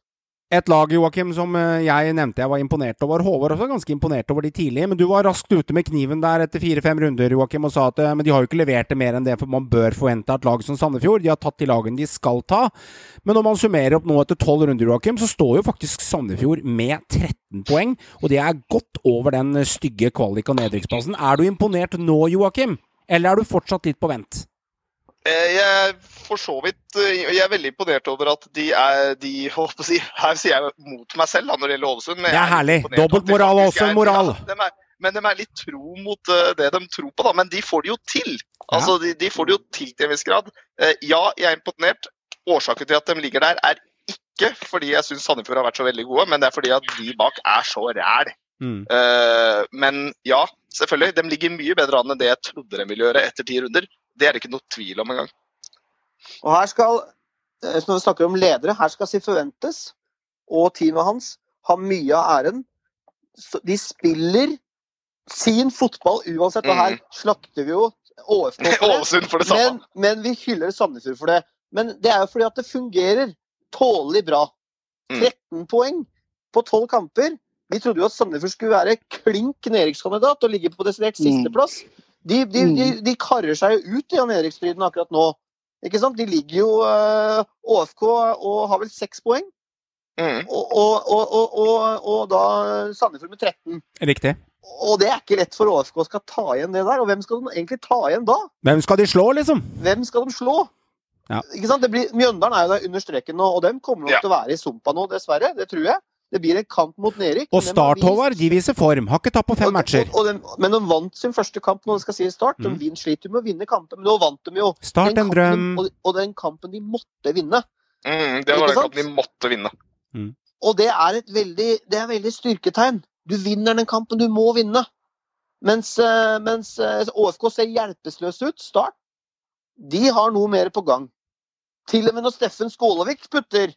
Et lag Joakim, som eh, jeg nevnte jeg var imponert over. Håvard også ganske imponert over de tidlige. Men du var raskt ute med kniven der etter fire-fem runder Joakim, og sa at eh, men de har jo ikke levert det mer enn det for man bør forvente av et lag som Sandefjord. De har tatt de lagene de skal ta. Men når man summerer opp nå etter tolv runder, Joakim, så står jo faktisk Sandefjord med 13 poeng. Og det er godt over den stygge kvalik- og nedrykksplassen. Er du imponert nå, Joakim? Eller er du fortsatt litt på vent? Eh, Jeg er for så vidt eh, Jeg er veldig imponert over at de er de, si, Her sier jeg mot meg selv da, når det gjelder Ålesund. men Det er herlig. Dobbeltmoral er også en moral. Ja, er, men de er litt tro mot eh, det de tror på, da. Men de får det jo til. Altså, de, de får det jo til til en viss grad. Ja, jeg er imponert. Årsaken til at de ligger der, er ikke fordi jeg syns Sandefjord har vært så veldig gode, men det er fordi at de bak er så ræl. Mm. Men ja, selvfølgelig. De ligger mye bedre an enn det jeg trodde de ville gjøre etter ti runder. Det er det ikke noe tvil om engang. Og her skal, eh, når vi snakker om ledere, her skal Sifuentes og teamet hans ha mye av æren. De spiller sin fotball uansett, og her slakter vi jo ÅFK for det. For det samme. Men, men vi hyller Sandefjord for det. Men det er jo fordi at det fungerer tålelig bra. Mm. 13 poeng på 12 kamper. Vi trodde jo at Sandefjord skulle være klink nedrykkskandidat og ligge på desidert Mm. Sisteplass. De, mm. de, de karrer seg jo ut i Jan Erik-striden akkurat nå. Ikke sant? De ligger jo ÅFK og har vel seks poeng. Mm. Og, og, og, og, da Sandefjord med 13. Riktig. Og det er ikke lett for ÅFK skal ta igjen det der. Og hvem skal de egentlig ta igjen da? Hvem skal de slå, liksom? Hvem skal de slå? Ja. Ikke sant? Det blir, Mjøndalen er jo der under streken nå, og dem kommer nok Ja. til å være i sumpa nå, dessverre. Det tror jeg. Det blir en kamp mot nedrykk. Og Start, Håvard, de viser form. Har ikke tapt på fem og- matcher. Og, og den, men de vant sin første kamp nå, det skal sies start. De Mm. vin- sliter jo med å vinne kamper, men nå vant de jo. Start Den en kampen drøm. de- Og, og den kampen de måtte vinne. Mm, det var den kampen de måtte vinne. Og det er et veldig, det er veldig styrketegn. Du vinner den kampen du må vinne. Mens, eh, mens eh, ÅFK ser hjelpeløse ut, Start, de har noe mer på gang. Til og med når Steffen Skålevik putter,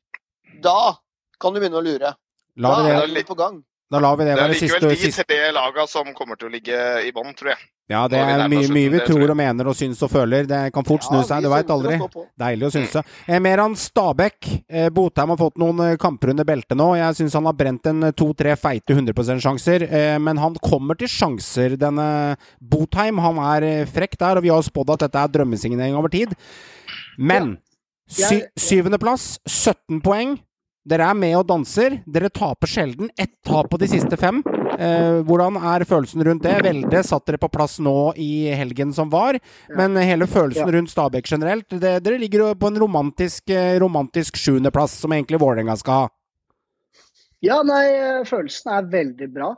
da kan du begynne å lure. Da det, er de på gang. da lar vi det Det er likevel de siste tre lagene som kommer til å ligge i bånn, tror jeg. Ja, det er mye, mye vi tror og mener og syns og føler. Det kan fort snu seg, du veit aldri. Deilig å synse. Eh, Meran Stabæk. Eh, Botheim har fått noen eh, kamper under beltet nå. Jeg syns han har brent en to-tre feite 100 %-sjanser. Eh, men han kommer til sjanser, denne Botheim. Han er frekk der, og vi har spådd at dette er drømmesignering over tid. Men syvendeplass, 17 poeng. Dere er med og danser. Dere taper sjelden. Ett tap på de siste fem. Eh, hvordan er følelsen rundt det? Velde satt dere på plass nå i helgen som var, men hele følelsen rundt Stabæk generelt det, Dere ligger på en romantisk, eh, romantisk sjuendeplass, som egentlig Vålerenga skal ha. Ja, nei, følelsen er veldig bra.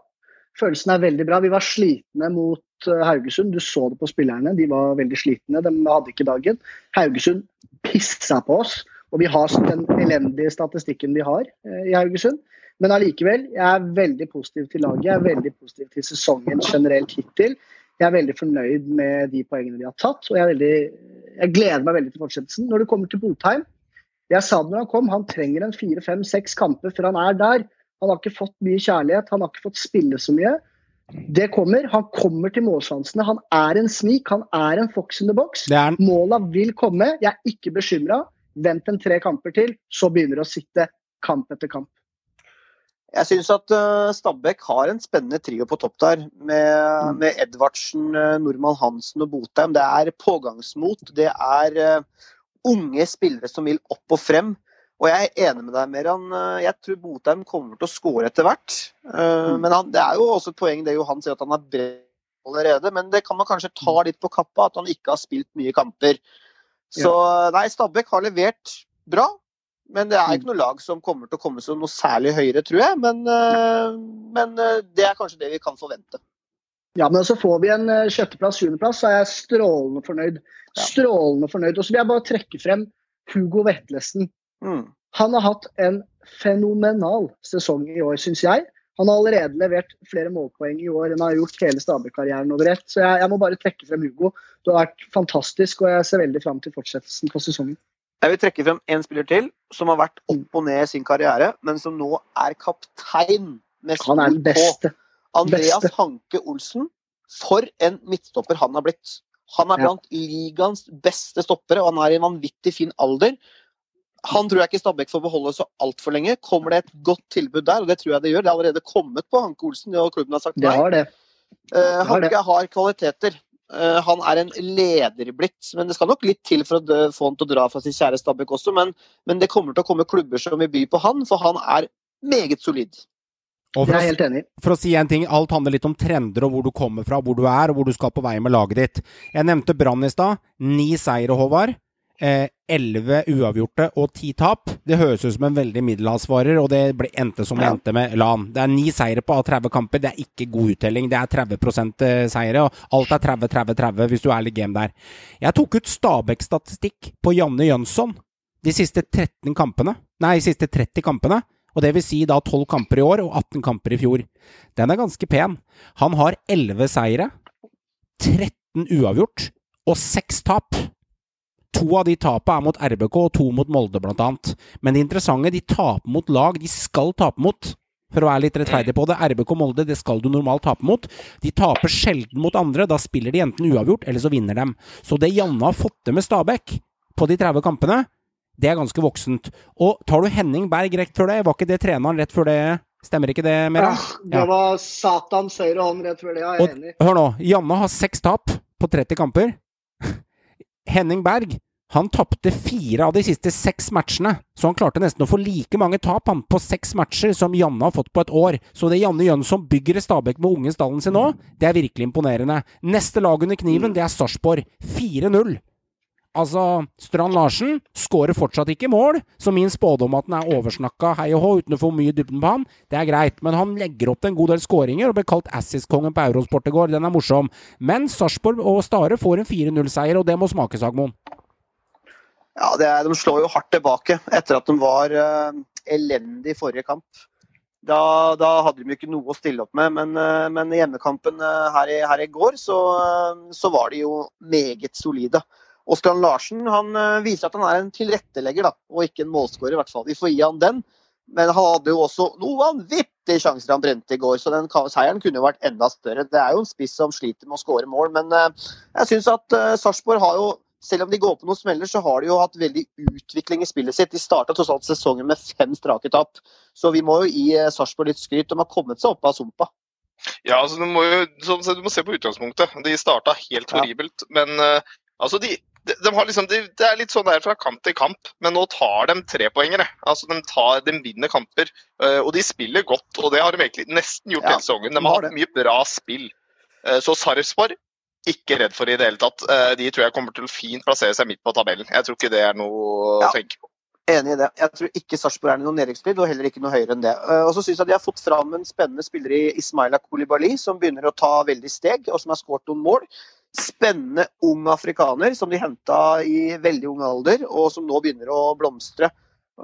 Følelsen er veldig bra. Vi var slitne mot eh, Haugesund. Du så det på spillerne. De var veldig slitne. De hadde ikke dagen. Haugesund pissa på oss. Og vi har den elendige statistikken vi har eh, i Haugesund. Men allikevel, jeg er veldig positiv til laget. Jeg er veldig positiv til sesongen generelt hittil. Jeg er veldig fornøyd med de poengene vi har tatt. Og jeg, er veldig, jeg gleder meg veldig til fortsettelsen. Når det kommer til Botheim, jeg sa det når han kom, han trenger en fire, fem, seks kamper før han er der. Han har ikke fått mye kjærlighet, han har ikke fått spille så mye. Det kommer. Han kommer til målsjansene. Han er en snik, han er en fox in the box. Måla vil komme. Jeg er ikke bekymra. Vent en tre kamper til, så begynner det å sitte kamp etter kamp. Jeg syns at uh, Stabæk har en spennende trio på topp der, med, Mm. med Edvardsen, uh, Normann Hansen og Botheim. Det er pågangsmot. Det er uh, unge spillere som vil opp og frem. Og jeg er enig med deg, Meran. Jeg tror Botheim kommer til å skåre etter hvert. Mm. Men han, det er jo også et poeng det Johan sier at han er bred allerede. Men det kan man kanskje ta litt på kappa, at han ikke har spilt mye kamper. Så nei, Stabæk har levert bra. Men det er ikke noe lag som kommer til å komme seg noe særlig høyere, tror jeg. Men, øh, men øh, det er kanskje det vi kan forvente. Ja, men så får vi en eh, sjetteplass, sjuendeplass, så er jeg strålende fornøyd. Strålende fornøyd. Og så vil jeg bare trekke frem Hugo Vetlesen. Mm. Han har hatt en fenomenal sesong i år, syns jeg. Han har allerede levert flere målpoeng i år enn han har gjort hele Stabæk-karrieren over ett. Så jeg, jeg må bare trekke frem Hugo. Du har vært fantastisk, og jeg ser veldig frem til fortsettelsen på sesongen. Jeg vil trekke frem én spiller til som har vært opp og ned i sin karriere, men som nå er kaptein Han er den beste. På. Andreas Beste. Hanke Olsen For en midtstopper han har blitt. Han er Ja. blant ligaens beste stoppere, og han er i en vanvittig fin alder. Han tror jeg ikke Stabæk får beholde så altfor lenge. Kommer det et godt tilbud der, og det tror jeg det gjør, det er allerede kommet på Hanke Olsen, og klubben har sagt Det nei. har det. Eh, har det. Hanke har kvaliteter. Uh, han er en leder blitt, men det skal nok litt til for å dø, få han til å dra fra sin kjære Stabæk også. Men, men det kommer til å komme klubber som vil by på han, for han er meget solid. Og for å, helt enig for å si en ting, alt handler litt om trender og hvor du kommer fra, hvor du er, og hvor du skal på vei med laget ditt. Jeg nevnte Brann i stad. Ni seire, Håvard. Eh, Elleve uavgjorte og ti tap. Det høres ut som en veldig middelhavsvarer, og det ble, endte som det endte med LAN. Det er ni seire på 30 kamper. Det er ikke god uttelling. Det er 30 seire, og alt er 30-30-30 hvis du er litt game der. Jeg tok ut Stabæk-statistikk på Janne Jønsson de siste 13 kampene. Nei, de siste 30 kampene. Og det vil si da 12 kamper i år og 18 kamper i fjor. Den er ganske pen. Han har 11 seire, 13 uavgjort og 6 tap. To av de tapene er mot RBK og to mot Molde, blant annet. Men det interessante, de taper mot lag de skal tape mot. For å være litt rettferdig på det. RBK og Molde, det skal du normalt tape mot. De taper sjelden mot andre. Da spiller de enten uavgjort, eller så vinner dem. Så det Janne har fått til med Stabæk på de 30 kampene, det er ganske voksent. Og tar du Henning Berg rett før det, var ikke det treneren rett før det? Stemmer ikke det, Mera? Ja, det var Satans høyre hånd rett før det, jeg er enig. hør nå, Janne har seks tap på 30 kamper. Henning Berg han tapte fire av de siste seks matchene, så han klarte nesten å få like mange tap han på seks matcher som Janne har fått på et år. Så det Janne Jønsson bygger i Stabæk med unge stallen sin nå, det er virkelig imponerende. Neste lag under kniven, det er Sarpsborg. 4-0. Altså, Strand Larsen skårer fortsatt ikke mål, så min spådom at han er oversnakka hei og hå uten å få mye dybden på han, det er greit. Men han legger opp til en god del skåringer og ble kalt Assis-kongen på Eurosport i går. Den er morsom. Men Sarpsborg og Stare får en 4-0-seier, og det må smake, Sagmoen. Ja, er, De slår jo hardt tilbake etter at de var uh, elendig i forrige kamp. Da, da hadde de ikke noe å stille opp med, men, uh, men hjemmekampen uh, her, i, her i går så, så var de jo meget solide. Strand Larsen han eh, viser at han er en tilrettelegger, da, og ikke en målskårer. i hvert fall. Vi får gi han den. Men han hadde jo også noen vanvittige sjanser han brente i går, så den seieren kunne jo vært enda større. Det er jo en spiss som sliter med å skåre mål, men eh, jeg syns at uh, Sarpsborg har jo selv om de går på noen smeller, så har de jo hatt veldig utvikling i spillet sitt. De starta tross alt sesongen med fem strake tap, så vi må jo gi eh, Sarpsborg litt skryt. De har kommet seg opp av sumpa. Ja, altså du må jo som du må se på utgangspunktet. De starta helt Ja. horribelt, men eh, altså de, de, de har liksom, de, Det er litt sånn der fra kamp til kamp, men nå tar de trepoengere. Altså, de, tar, de vinner kamper, eh, og de spiller godt. Og det har de egentlig nesten gjort Ja, hele sesongen. De har hatt mye bra spill. Eh, Så Sarpsborg ikke redd for i det hele tatt. Eh, De tror jeg kommer til å fint plassere seg midt på tabellen. Jeg tror ikke det er noe Ja. å tenke på. Enig i det. Jeg tror ikke Sarpsborg er i noen nedrykksstrid, og heller ikke noe høyere enn det. Og så syns jeg de har fått fram en spennende spiller i Ismaila Kolibali, som begynner å ta veldig steg, og som har skåret noen mål. Spennende ung afrikaner som de henta i veldig ung alder, og som nå begynner å blomstre.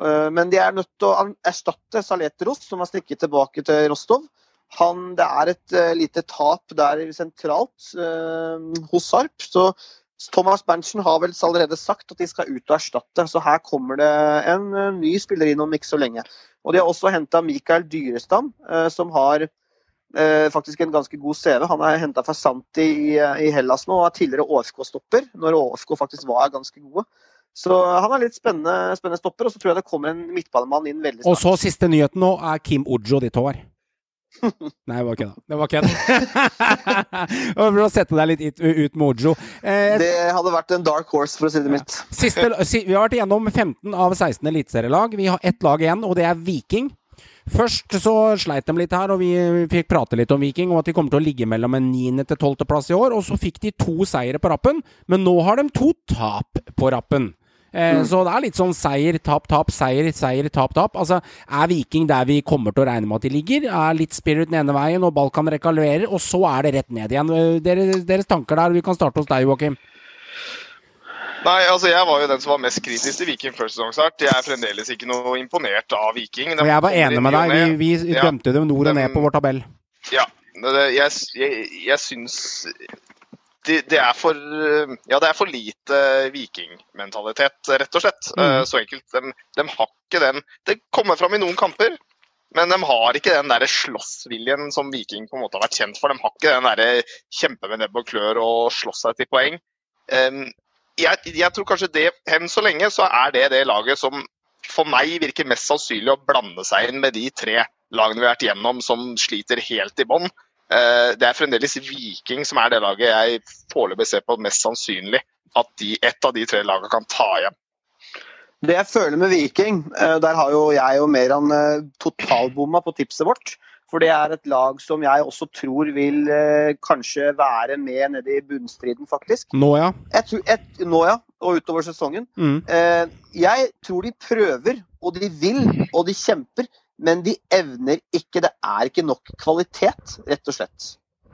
Eh, Men de er nødt til å erstatte Saletros, som har stikket tilbake til Rostov. Han, det er et eh, lite tap der sentralt eh, hos Sarp. så Thomas Berntsen har vel allerede sagt at de skal ut og erstatte, så her kommer det en ny spiller inn om ikke så lenge. Og De har også henta Mikael Dyrestam, som har faktisk en ganske god CV. Han er henta fra Santi i, i Hellas nå og er tidligere ÅFK-stopper, når ÅFK faktisk var ganske gode. Så han er litt spennende, spennende stopper, og så tror jeg det kommer en midtbanemann inn veldig snart. Og så siste nyheten nå er Kim Ojo ditt hår. Nei, det var kødda. Det var kødda. For å sette deg litt ut, ut med Ojo. Eh, Det hadde vært en dark horse, for å si det mitt. Siste, vi har vært igjennom 15 av 16 eliteserielag. Vi har ett lag igjen, og det er Viking. Først så sleit de litt her, og vi fikk prate litt om Viking, og at de kommer til å ligge mellom en 9. til 12. plass i år. Og så fikk de to seire på rappen, men nå har de to tap på rappen. Eh, Så det er litt sånn seier, tap, tap, seier, seier, tap, tap. Altså, er Viking der vi kommer til å regne med at de ligger? Er litt spirit den ene veien, og Balkan rekalverer, og så er det rett ned igjen. Eh, Dere, deres tanker der? Vi kan starte hos deg, Joakim. Nei, altså Jeg var jo den som var mest kritisk til Viking før sesongstart. Jeg er fremdeles ikke noe imponert av Viking. Og jeg var enig med deg. Vi, vi Ja. dømte dem nord og ned på vår tabell. Ja. det- Jeg, jeg, jeg syns det, det er for Ja, det er for lite vikingmentalitet, rett og slett. Mm. Eh, Så enkelt. De, de har ikke den Det kommer fram i noen kamper. Men de har ikke den der slåssviljen som Viking på en måte har vært kjent for. De har ikke den der kjempe med nebb og klør og slåss seg til poeng. Jeg, jeg tror kanskje det, enn så lenge, så er det det laget som for meg virker mest sannsynlig å blande seg inn med de tre lagene vi har vært gjennom som sliter helt i bånn. Eh, Det er fremdeles Viking som er det laget jeg foreløpig ser på mest sannsynlig at de, ett av de tre lagene kan ta igjen. Det jeg føler med Viking, eh, der har jo jeg og Meran enn totalbomma på tipset vårt. For det er et lag som jeg også tror vil eh, kanskje være med nede i bunnstriden, faktisk. Nå, ja. Et, et, nå, ja. Og utover sesongen. Mm. Eh, jeg tror de prøver, og de vil, og de kjemper. Men de evner ikke. Det er ikke nok kvalitet, rett og slett.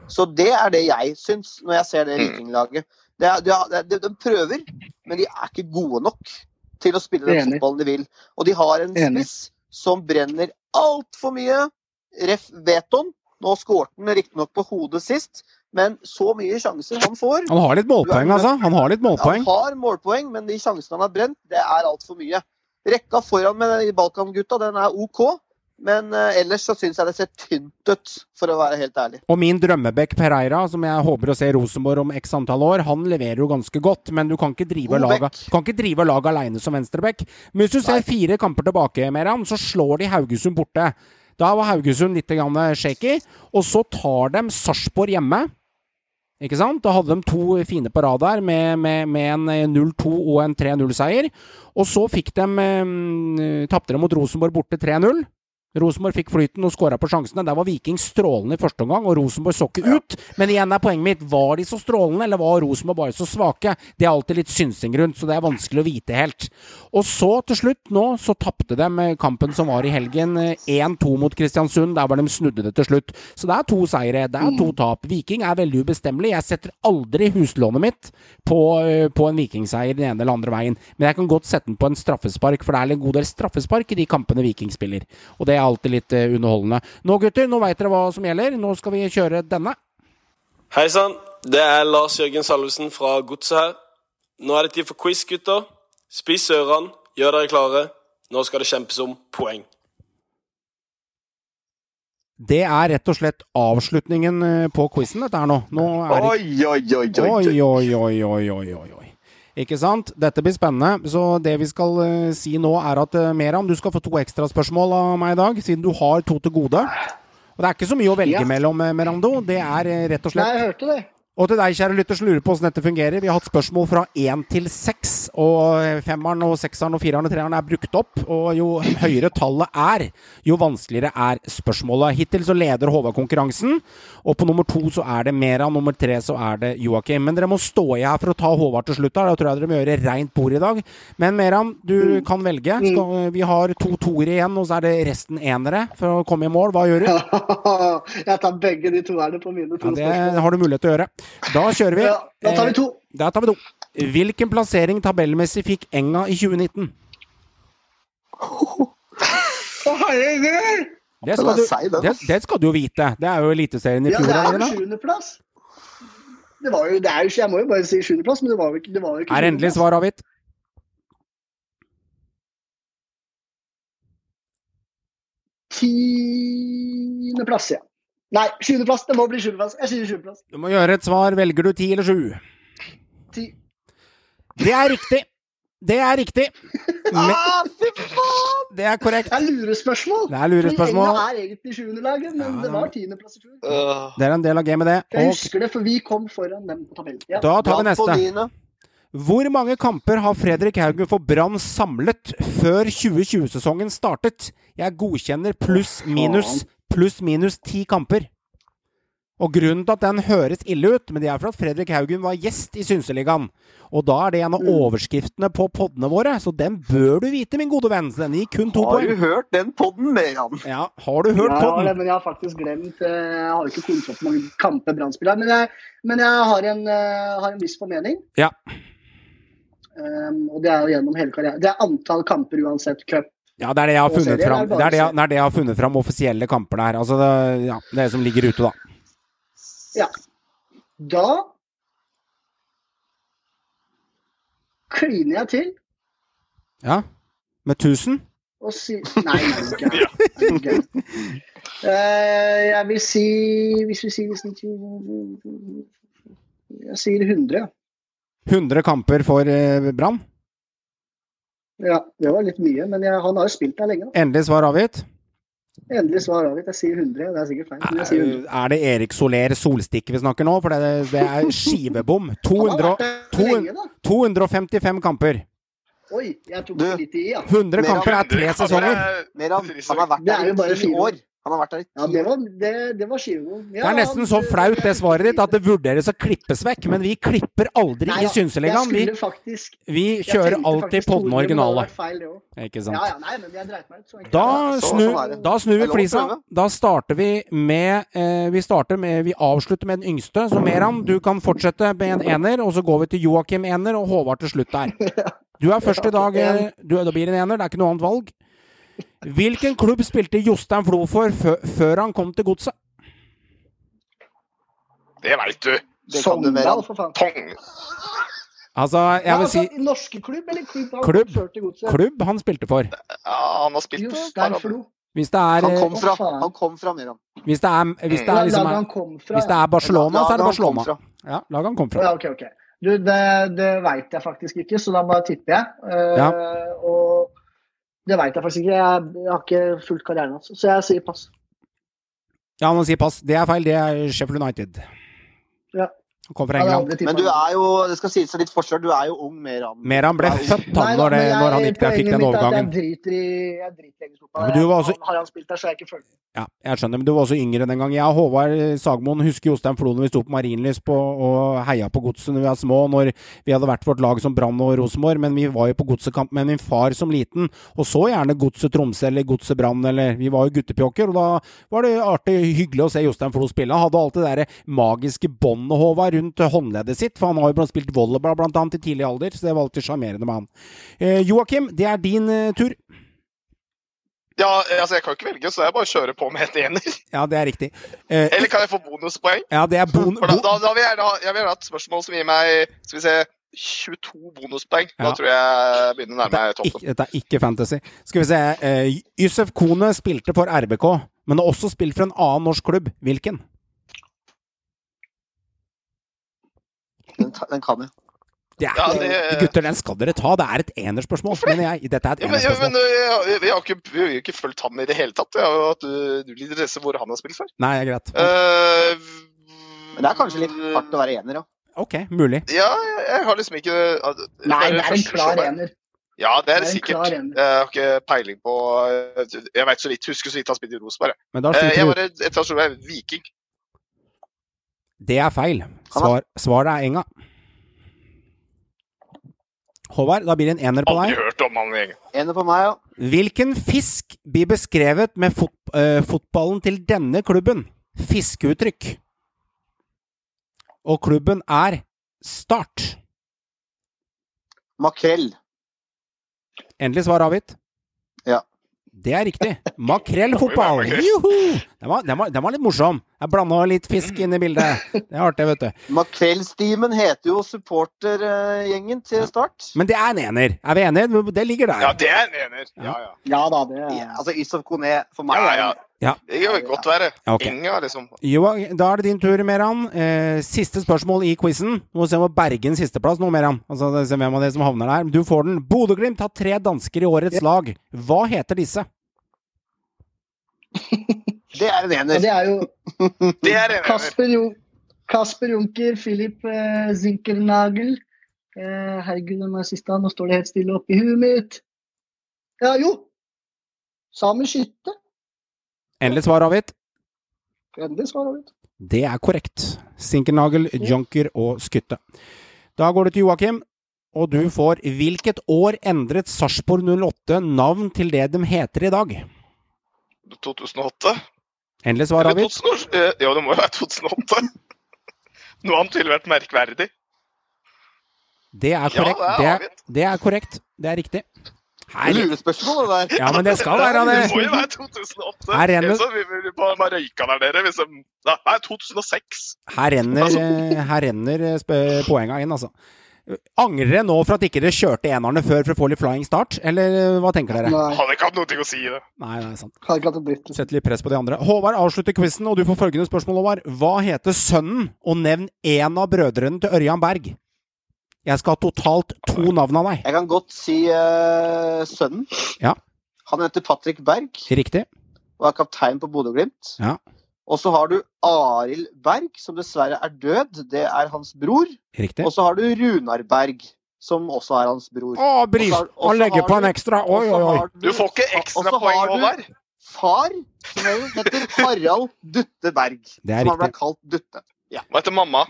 Så det er det jeg syns når jeg ser det Mm. Vikinglaget. De prøver, men de er ikke gode nok til å spille den fotballen de vil. Og de har en spiss som brenner altfor mye. Ref Veton. Nå skåret han riktignok på hodet sist, men så mye sjanser han får Han har litt målpoeng, altså. Han har litt målpoeng. han har målpoeng, men de sjansene han har brent, det er altfor mye. Rekka foran med Balkan-gutta, den er OK. Men eh, ellers så syns jeg det ser tynt ut, for å være helt ærlig. Og min drømmebekk Pereira, som jeg håper å se Rosenborg om x antall år, han leverer jo ganske godt, men du kan ikke drive laget lag aleine som venstrebekk. Men hvis du ser fire kamper tilbake, Meran, så slår de Haugesund borte. Da var Haugesund litt grann shaky, og så tar de Sarpsborg hjemme. Ikke sant? Da hadde de to fine på rad der, med, med, med en eh, 0-2 og en 3-0-seier. Og så fikk de eh, Tapte de mot Rosenborg borte 3-0. Rosenborg fikk flyten og skåra på sjansene. Der var Viking strålende i første omgang, og Rosenborg så ikke ut. Men igjen er poenget mitt var de så strålende, eller var Rosenborg bare så svake? Det er alltid litt synsing rundt, så det er vanskelig å vite helt. Og så, til slutt, nå, så tapte de eh, kampen som var i helgen, eh, 1-2 mot Kristiansund. Der var de snudde det til slutt. Så det er to seire, det er to tap. Viking er veldig ubestemmelig. Jeg setter aldri huslånet mitt på, eh, på en vikingseier den ene eller andre veien. Men jeg kan godt sette den på en straffespark, for det er en god del straffespark i de kampene Viking spiller. Og det er alltid litt eh, underholdende. Nå, gutter, nå veit dere hva som gjelder. Nå skal vi kjøre denne. Hei sann, det er Lars Jørgen Salvesen fra Godset her. Nå er det tid for quiz, gutter. Spis ørene, gjør dere klare. Nå skal det kjempes om poeng. Det er rett og slett avslutningen eh, på quizen, dette her nå. Nå er det oi, oi, Oi, oi. oi, oi, oi, oi, oi, oi. Ikke sant? Dette blir spennende. Så det vi skal uh, si nå, er at uh, Meram, du skal få to ekstraspørsmål av meg i dag, siden du har to til gode. Og det er ikke så mye å velge Ja. mellom, eh, Merando. Det er eh, rett og slett Nei, jeg hørte det. Og til deg, kjære lytter, som lurer på hvordan dette fungerer. Vi har hatt spørsmål fra én til seks, og femmeren og sekseren og fireren og treeren er brukt opp. Og jo høyere tallet er, jo vanskeligere er spørsmålet. Hittil så leder Håvard konkurransen, og på nummer to så er det Mera, nummer tre så er det Joakim. Men dere må stå i her for å ta Håvard til slutt. Da tror jeg dere må gjøre rent bord i dag. Men Meran, du kan velge. Skal, vi har to toere igjen, og så er det resten enere for å komme i mål. Hva gjør du? jeg tar begge de toerne på mine to Ja, det har du mulighet til å gjøre. Da kjører vi. Ja, da tar vi to. Eh, Da tar vi to. Hvilken plassering tabellmessig fikk Enga i 2019? Å, herregud! Det skal, du, det, det skal du jo vite. Det er jo Eliteserien i Ja, det er jo sjuendeplass. Det var jo, det er jo, jeg må jo bare si sjuendeplass, men det var jo ikke, det var jo ikke Er endelig svar avgitt? Tiendeplass, ja. Nei, sjuendeplass. Det må bli sjuendeplass. Jeg sier sjuendeplass. Du må gjøre et svar. Velger du ti eller sju? Ti. Det er riktig! Det er riktig! Men, Ah, fy faen! det er korrekt. Det er lurespørsmål. Det er lurespørsmål. Enga er egentlig sjuendelaget, men Ja. det var tiendeplass i fjor. Det er en del av gamet, det. Jeg Og husker det, for vi kom foran dem på tabellen. Ja. da tar vi neste. Hvor mange kamper har Fredrik Haugen for Brann samlet før 2020-sesongen startet? Jeg godkjenner pluss minus pluss minus ti kamper. Og grunnen til at den høres ille ut, men det er for at Fredrik Haugen var gjest i Synseligaen. Og da er det en av Mm. overskriftene på poddene våre, så den bør du vite, min gode venn. Så den gir kun to Har du hørt den podden, Meran? Ja, har du hørt Ja, jeg har men jeg har faktisk glemt eh, Jeg har ikke kontroll opp mange kamper Brann spiller, men jeg, men jeg har, en, eh, har en viss formening. Ja. Um, og det er jo gjennom hele karrieren. Det er antall kamper uansett cup. Ja, det er det jeg har funnet fram. Det er det, jeg- det er det jeg har funnet fram offisielle kamper der. Altså det, ja, det som ligger ute, da. Ja. Da kliner jeg til Ja. Med 1000? Og si Nei, det? Er gæren? Eh, jeg vil si Hvis vi sier liksom Jeg sier 100. ja. 100 kamper for eh, Brann. Ja, det var litt mye, men jeg, han har jo spilt der lenge. da. Endelig svar avgitt. Endelig svar avgitt. Jeg sier 100. Det er sikkert feil. Men jeg sier 100. Er det Erik Soler Solstikke vi snakker nå? For det, det er skivebom. Han har 200, vært der lenge, da. 255 kamper. Oi, jeg tok Du, litt i, ja. 100 kamper er tre sesonger. Meran, han har vært er der i ti fire år. Han har vært der i Ja, det var, det, det var skivebom. Det er nesten så flaut det svaret ditt at det vurderes å klippes vekk. Men vi klipper aldri i Synseligaen. Vi, faktisk vi kjører alltid på den 200, men det originale. Feil. Ikke sant? ja, ja, nei, men jeg dreit meg ut. Da, snu, da snur vi flisa. Da starter vi med eh, Vi starter med Vi avslutter med den yngste. Så Meran, du kan fortsette med en ener, og så går vi til Joakim ener og Håvard til slutt der. Du er først i dag. eh, Du, da blir en ener. Det er ikke noe annet valg. Hvilken klubb spilte Jostein Flo for før han kom til Godset? Det veit du. Sogndal, for faen. Tong. Altså, Ja, jeg vil altså, si norske klubb eller klubb han Klubb. kjørte godset? klubb han spilte for. Ja, han har spilt for. Jostein Flo. Hvis det er, Han eh, kom fra, han kom fra Meran. hvis det er, hvis det er, liksom, hvis det er Barcelona, så er det Barcelona. Ja, laget han kom fra. Ja, ok, ok. Du, det, det veit jeg faktisk ikke, så da bare tipper jeg. Uh, Ja. Og det veit jeg faktisk ikke. Jeg, jeg har ikke fulgt karrieren hans, så jeg sier pass. Ja, man sier pass. Det er feil. Det er Sheffield United. Ja. Han kom fra England. Men du er jo, det skal sies litt forskjell, du er jo ung Meran. Meran ble født han når, det, når han gikk der, fikk den er overgangen. Jeg driter i, jeg driter. Ja, men Har han spilt der, så har jeg ikke følt Ja, jeg skjønner, men du var også yngre den gang. Jeg og Håvard Sagmoen husker Jostein Flo når vi sto på Marienlyst på, og heia på Godset når vi var små, når vi hadde vært vårt lag som Brann og Rosenborg, men vi var jo på Godsekamp med min far som liten, og så gjerne Godset Tromsø eller Godset Brann, eller Vi var jo guttepjokker, og da var det artig, hyggelig å se Jostein Flo spille. Han hadde alltid det der magiske båndet, Håvard, rundt håndleddet sitt, for han har jo blant spilt volleyball blant annet i tidlig alder, så det var alltid sjarmerende med han. Eh, Joakim, det er din eh, tur. Ja, altså jeg kan ikke velge, så jeg bare kjører på med et ener. Ja, det er riktig. Eh, Eller kan jeg få bonuspoeng? ja, det er bon... For da, da, da vil jeg da, jeg vil ha et spørsmål som gir meg skal vi se, 22 bonuspoeng. Da tror jeg jeg begynner å nærme meg toppen. ikke, dette er ikke fantasy. Skal vi se. Eh, Yusuf Kone spilte for RBK, men har også spilt for en annen norsk klubb. Hvilken? Den, ta- den kan jeg. Det er, Ja, det- Gutter, den skal dere ta. Det er et enerspørsmål. Men jeg, dette er et Ja, ja, men enerspørsmål. jeg, vi har ikke, vi har jo ikke fulgt han i det hele tatt. Jeg har jo hatt øh, null interesse hvor han har spilt før. Nei, greit. Uh, Men det er kanskje litt hardt å være ener, ja. Ok, mulig. Ja, jeg, jeg har liksom ikke uh, Nei, det er en klar ener. Ja, det er det er sikkert. Jeg har ikke peiling på Jeg vet så vidt, husker så vidt han spilte i Rosenborg. jeg. Eh, var et, et, et viking. Det er feil. Svar, svaret er Enga. Håvard, da blir det en ener på deg. Aldri hørt om han Enga. Ener på meg, ja. Hvilken fisk blir beskrevet med fot, uh, fotballen til denne klubben? Fiskeuttrykk. Og klubben er Start. Makrell. Endelig svar avgitt. Ja. Det er riktig. Makrellfotball! Den var, den, var, den var litt morsom. Jeg blanda litt fisk inn i bildet. Det er artig, vet du. Makrellstimen heter jo supportergjengen til Start. Men det er en ener. Er vi enige? Det ligger der. Ja, det er en ener. Ja, ja. Ja da, det er Ja, altså Yusuf Kone for meg Ja, ja. Ja. Det kan godt være. Ok. Inga, liksom. Jo, da er det din tur, Meran. Eh, siste spørsmål i quizen. Må se om å berge en sisteplass nå, Meran. Altså, se hvem av dere som havner der. Du får den. Bodø-Glimt har tre dansker i årets lag. Hva heter disse? Det er en ener. det er jo Det er en. Kasper, jo, Kasper Junker, Filip eh, Zinkernagel. Eh, herregud, hvem er siste? Nå står det helt stille oppi huet mitt. Ja, jo! Samer Skytte. Endelig svar avgitt. Endelig svar avgitt. Det er korrekt. Zinkernagel, Junker og Skytte. Da går det til Joakim, og du får Hvilket år endret Sarpsborg 08 navn til det de heter i dag? 2008? Endelig svar avgitt. 2000, eh, ja, det må jo være 2008. Noe annet ville vært merkverdig. Det er Ja, korrekt. det er Det er, det er korrekt. Det er riktig. Her, Lurespørsmål, det der. ja, men det skal være Det det. må jo være 2008. Her renner- så vil vi bare bare røyka der dere. Hvis de, nei, 2006. Her renner, altså. her renner eh, poenga inn, altså. Angrer dere nå for at ikke dere kjørte enerne før for å få litt flying start, eller eh, hva tenker dere? Nei, Hadde ikke hatt noe å si i det. Nei, nei, sant. hadde ikke hatt det blitt. Sette litt press på de andre. Håvard avslutter quizen, og du får følgende spørsmål, Håvard. Hva heter sønnen, og nevn én av brødrene til Ørjan Berg? Jeg skal ha totalt to navn av deg. Jeg kan godt si uh, sønnen. Ja. Han heter Patrick Berg Riktig. og er kaptein på Bodø-Glimt. Ja. Og så har du Arild Berg, som dessverre er død. Det er hans bror. Riktig. Og så har du Runar Berg, som også er hans bror. Å, Bris! Har- Han legger på en ekstra. Oi, oi, oi. har Du får ikke og ekstra så har du Håvard. Far, som heter Harald Dutte Berg. Det er som han ble riktig. kalt Dutte. Hva heter mamma?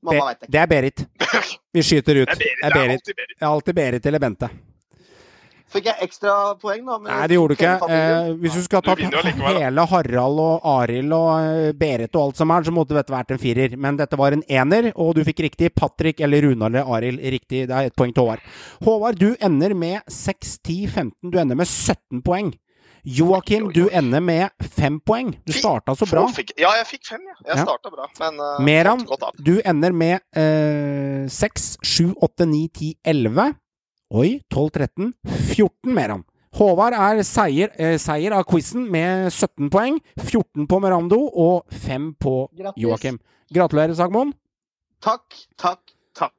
Mamma Be- vet jeg ikke. Det er Berit. Vi skyter ut. Det er Berit. Det er Berit. alltid Berit. Det er alltid Berit eller Bente. Fikk jeg ekstra poeng, da? Nei, det gjorde du ikke. Eh, hvis du skulle ha Du hele Harald og Arild og eh, Berit og alt som er, så måtte dette vært en firer. Men dette var en ener, og du fikk riktig. Patrick eller Runar eller Arild riktig. Det er ett poeng til Håvard. Håvard, du ender med 6, 10, 15. Du ender med 17 poeng. Joakim, du ender med 5 poeng. Du starta så bra. Ja, jeg fikk fem, ja. Jeg Ja. starta bra. Men uh, Meran, du ender med seks, 6, 7, 8, 9, 10, 11. Oi, 12, 13, 14 Meran. Håvard er seier, eh, seier av quizen med 17 poeng. 14 på Merando og 5 på. Joakim. Gratulerer, Sagmoen. Takk, takk, takk.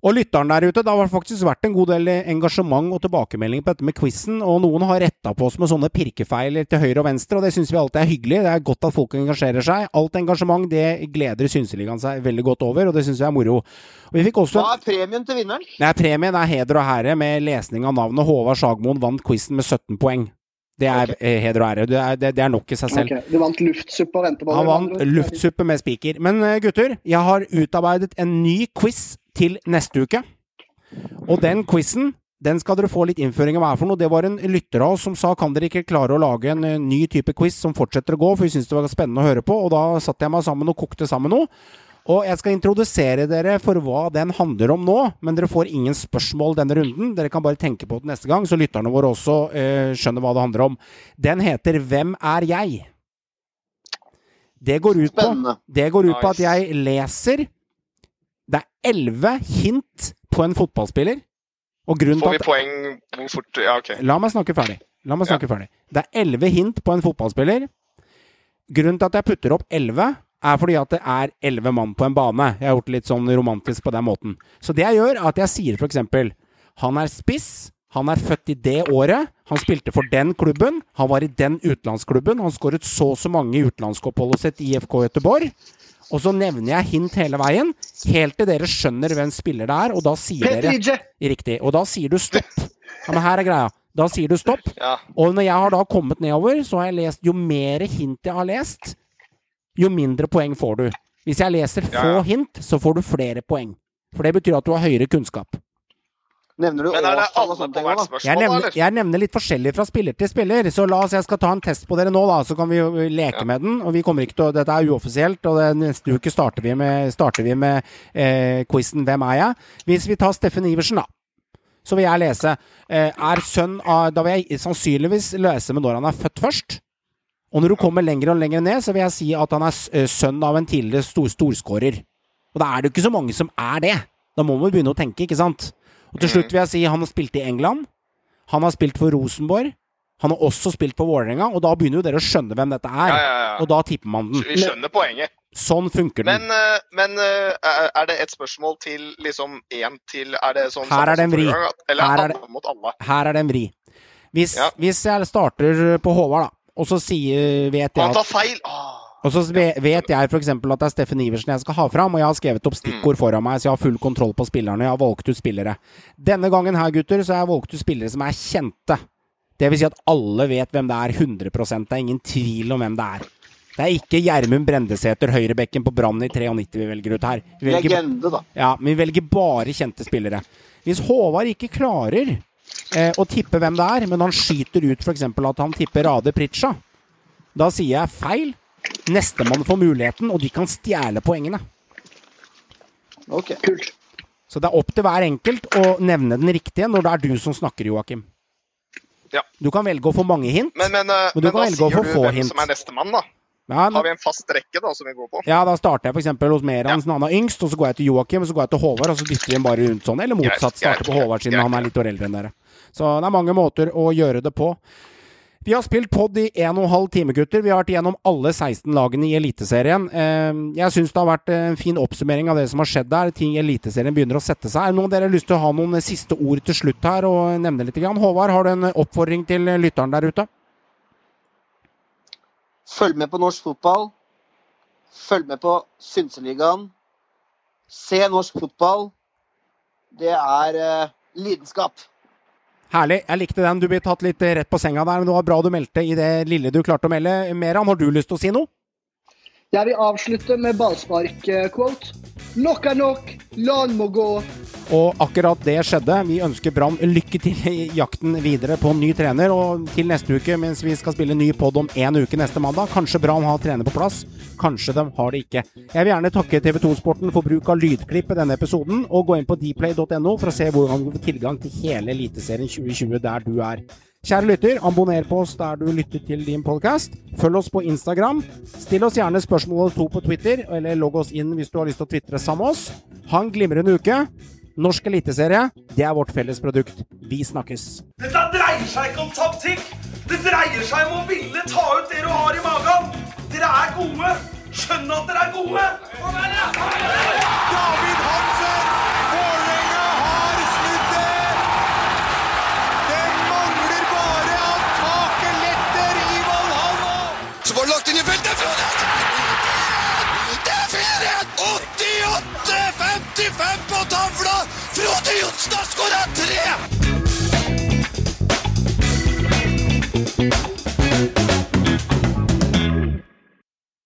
Og lytteren der ute, det har faktisk vært en god del engasjement og tilbakemelding på dette med quizen, og noen har retta på oss med sånne pirkefeiler til høyre og venstre, og det syns vi alltid er hyggelig. Det er godt at folk engasjerer seg. Alt engasjement, det gleder Synseligaen seg veldig godt over, og det syns vi er moro. Og vi fikk også Hva er premien til vinneren? Nei, premien er heder og herre med lesning av navnet. Håvard Sagmoen vant quizen med 17 poeng. Det er okay. heder og ære. Det er, det, det er nok i seg selv. Okay. Du vant luftsuppe og på Han vant luftsuppe med spiker. Men eh, gutter, jeg har utarbeidet en ny quiz til neste uke. Og den quizen den skal dere få litt innføring av hva er for noe. Det var en lytter av oss som sa kan dere ikke klare å lage en eh, ny type quiz som fortsetter å gå, for vi syntes det var spennende å høre på. Og da satte jeg meg sammen og kokte sammen noe. Og jeg skal introdusere dere for hva den handler om nå, men dere får ingen spørsmål denne runden. Dere kan bare tenke på det neste gang, så lytterne våre også eh, skjønner hva det handler om. Den heter Hvem er jeg? Det går ut på, det går ut på at jeg leser Det er elleve hint på en fotballspiller. Og grunnen Får vi at poeng hvor fort Ja, OK. La meg snakke ferdig. La meg snakke ferdig. Det er elleve hint på en fotballspiller. Grunnen til at jeg putter opp elleve, er fordi at det er elleve mann på en bane. Jeg har gjort det litt sånn romantisk på den måten. Så det jeg gjør, er at jeg sier for eksempel Han er spiss. Han er født i det året. Han spilte for den klubben. Han var i den utenlandsklubben. Han skåret så og så mange i utenlandsoppholdet sitt i IFK Göteborg. Og så nevner jeg hint hele veien, helt til dere skjønner hvem spiller det er, og da sier dere Riktig. Og da sier du stopp. Ja, men her er greia. Da sier du stopp. Ja. Og når jeg har da kommet nedover, så har jeg lest Jo mer hint jeg har lest, jo mindre poeng får du. Hvis jeg leser få Ja, ja. hint, så får du flere poeng. For det betyr at du har høyere kunnskap. Nevner du Men det årstall og sånne ting da? Jeg nevner, jeg nevner litt forskjellig fra spiller til spiller, så la oss jeg skal ta en test på dere nå, da, så kan vi jo leke Ja. med den. Og vi kommer ikke til å Dette er uoffisielt, og det, neste uke starter vi med, starter vi med eh, quizen 'Hvem er jeg?' Hvis vi tar Steffen Iversen, da. Så vil jeg lese eh, Er sønn av Da vil jeg sannsynligvis lese med når han er født først. Og når du kommer lenger og lenger ned, så vil jeg si at han er eh, sønn av en tidligere stor, storskårer. Og da er det jo ikke så mange som er det. Da må man begynne å tenke, ikke sant? Og til slutt vil jeg si han har spilt i England. Han har spilt for Rosenborg. Han har også spilt for Vålerenga, og da begynner jo dere å skjønne hvem dette er. Ja, ja, ja. Og da tipper man den. Vi skjønner poenget. Sånn funker den. Men, eh, men eh, er- det et spørsmål til liksom én til Er det sånn Her er det en vri. Eller Her er det- mot alle? Her er det en vri. Hvis, hvis jeg starter på Håvard, da, og så sier, vet jeg Han tar feil! Åh. Og så vet jeg f.eks. at det er Steffen Iversen jeg skal ha fram, og jeg har skrevet opp stikkord foran meg, så jeg har full kontroll på spillerne. Jeg har valgt ut spillere. Denne gangen her, gutter, så har jeg valgt ut spillere som er kjente. Det vil si at alle vet hvem det er 100 Det er ingen tvil om hvem det er. Det er ikke Gjermund Brendesæter, høyrebekken på Brann i 93 vi velger ut her. Vi velger, Legende, da. ja, men vi velger bare kjente spillere. Hvis Håvard ikke klarer eh, å tippe hvem det er, men han skyter ut f.eks. at han tipper Rade Pritcha, da sier jeg feil. Nestemann får muligheten, og de kan stjele poengene. Ok. Kult. Så det er opp til hver enkelt å nevne den riktige når det er du som snakker, Joakim. Ja. Du kan velge å få mange hint. Men, men, eh, Men du men kan da velge å sier få du få hvem hint. som er nestemann, da. Ja, har vi en fast rekke da, som vi går på. Ja, da starter jeg f.eks. hos Meran, siden han er yngst, og så går jeg til Joakim, og så går jeg til Håvard, og så dytter vi dem bare rundt sånn. Eller motsatt, starter på Håvard siden han er litt år eldre enn dere. Så det er mange måter å gjøre det på. Vi har spilt pod i 1 12 time, gutter. Vi har vært igjennom alle 16 lagene i Eliteserien. Eh, Jeg syns det har vært en fin oppsummering av det som har skjedd der. Ting i Eliteserien begynner å sette seg. Er det noen dere lyst til å ha noen siste ord til slutt her og nevne litt? Håvard, har du en oppfordring til lytteren der ute? Følg med på norsk fotball. Følg med på Synseligaen. Se norsk fotball. Det er eh, lidenskap. Herlig. Jeg likte den. Du ble tatt litt rett på senga der, men det var bra du meldte i det lille du klarte å melde. Meran, har du lyst til å si noe? Jeg vil avslutte med ballspark-quote. Nok er nok, LAN må gå. Og akkurat det skjedde. Vi ønsker Brann lykke til i jakten videre på en ny trener. Og til neste uke, mens vi skal spille ny pod om én uke neste mandag, kanskje Brann har trener på plass. Kanskje de har det ikke. Jeg vil gjerne takke TV2 Sporten for bruk av lydklipp i denne episoden, og gå inn på dplay.no for å se hvordan du får tilgang til hele Eliteserien 2020 der du er. Kjære lytter, abonner på oss der du lytter til din podkast. Følg oss på Instagram. Still oss gjerne spørsmål og to på Twitter, eller logg oss inn hvis du har lyst til å tvitre sammen med oss. Ha en glimrende uke. Norsk eliteserie, det er vårt felles produkt. Vi snakkes. Dette dreier seg ikke om taktikk. Det dreier seg om å ville ta ut det du har i magen. Dere er gode. Skjønn at dere er gode. David Hansen! 88-55 på tavla! Frode Johnsen har skåra tre!